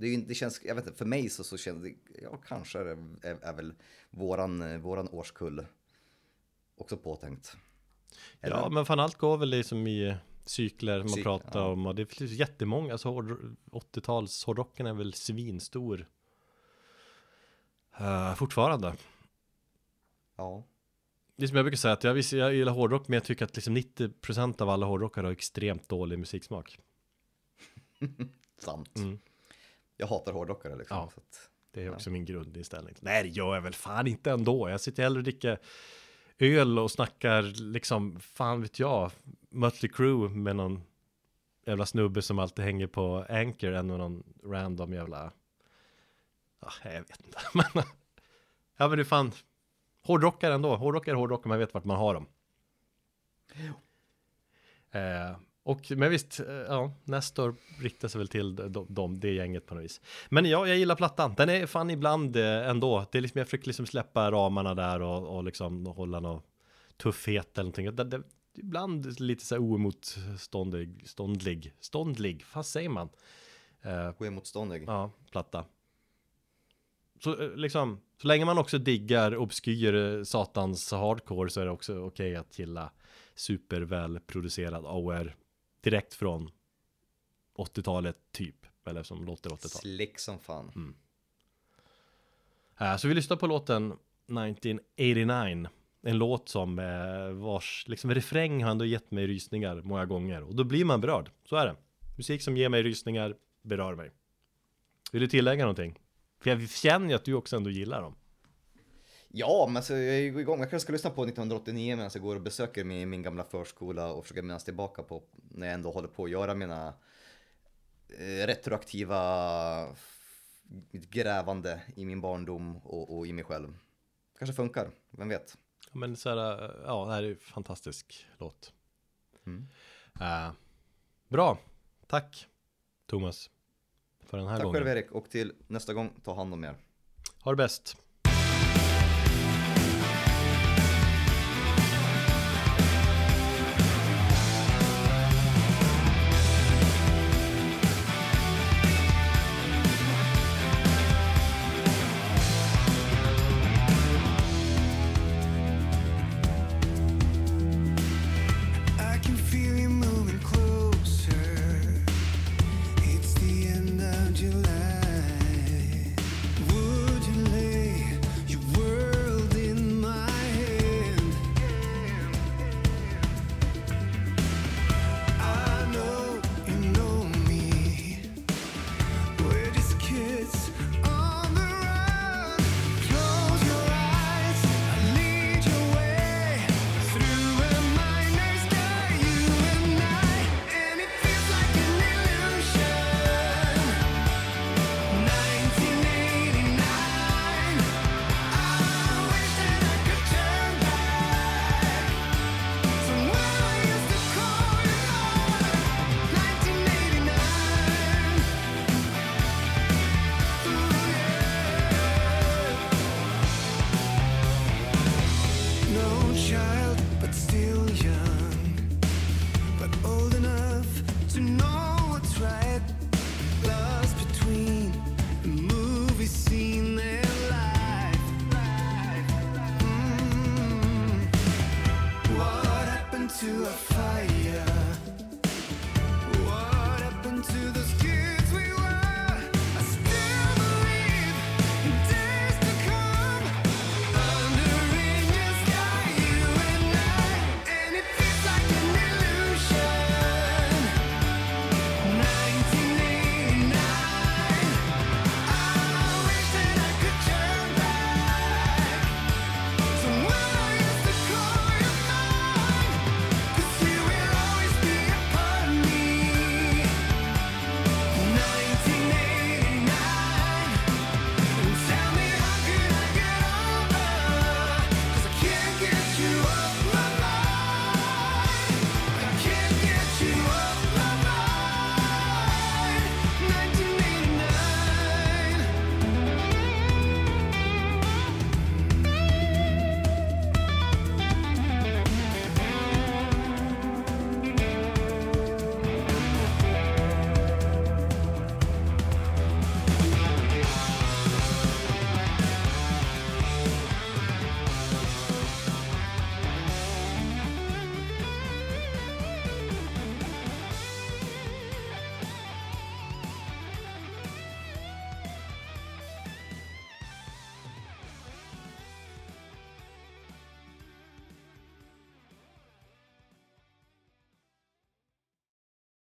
Det, är, det känns, jag vet inte, för mig så, så känns det, ja kanske är, är, är väl våran, våran årskull också påtänkt. Eller?
Ja men fan allt går väl liksom i cykler man
Cyk-
pratar
ja.
om och det finns jättemånga, alltså hård- 80-tals hårdrocken är väl svinstor uh, Fortfarande
Ja.
Det är som jag brukar säga att jag, visst, jag gillar hårdrock men jag tycker att liksom 90% av alla hårdrockare har extremt dålig musiksmak <laughs>
Sant.
Mm.
Jag hatar hårdrockare liksom.
Ja.
Så att,
Det är också min grundinställning. Nej det gör jag väl fan inte ändå. Jag sitter hellre och dricker öl och snackar liksom Fan vet jag Mötley Crüe med någon Jävla snubbe som alltid hänger på Anchor än med någon random jävla Ja, jag vet inte. <laughs> Men Ja men det är fan Hårdrockare ändå, hårdrockare är hårdrockare, man vet vart man har dem. Eh, Och men visst, eh, ja, Nestor riktar sig väl till de, de, det gänget på något vis Men ja, jag gillar plattan, den är fan ibland eh, ändå Det är liksom, jag försöker liksom släppa ramarna där och, och liksom hålla något tuffhet eller någonting. Det, det, ibland lite så här oemotståndlig, ståndlig, ståndlig, vad säger man? Eh,
Oemotståndlig.
ja, platta. Så eh, liksom, så länge man också diggar obskyr satans hardcore så är det också okej att gilla supervälproducerad AOR direkt från 80-talet typ, eller som låter 80-tal.
Slick som fan.
Eh, Så vi lyssnar på låten 1989 En låt som eh, vars liksom refräng har ändå gett mig rysningar många gånger. Och då blir man berörd, så är det. Musik som ger mig rysningar berör mig. Vill du tillägga någonting? För jag känner ju att du också ändå gillar dem
Ja, men alltså, jag är ju igång. Jag kanske ska lyssna på 1989 medan jag går och besöker min, min gamla förskola och försöker minnas tillbaka på när jag ändå håller på att göra mina eh, retroaktiva grävande i min barndom och, och i mig själv. Kanske funkar, vem vet?
Men så här, ja det här är ju en fantastisk låt
Mm.
Eh, Bra, tack Thomas För den här
Tack
gången
själv Erik och till nästa gång, ta hand om er.
Ha det bäst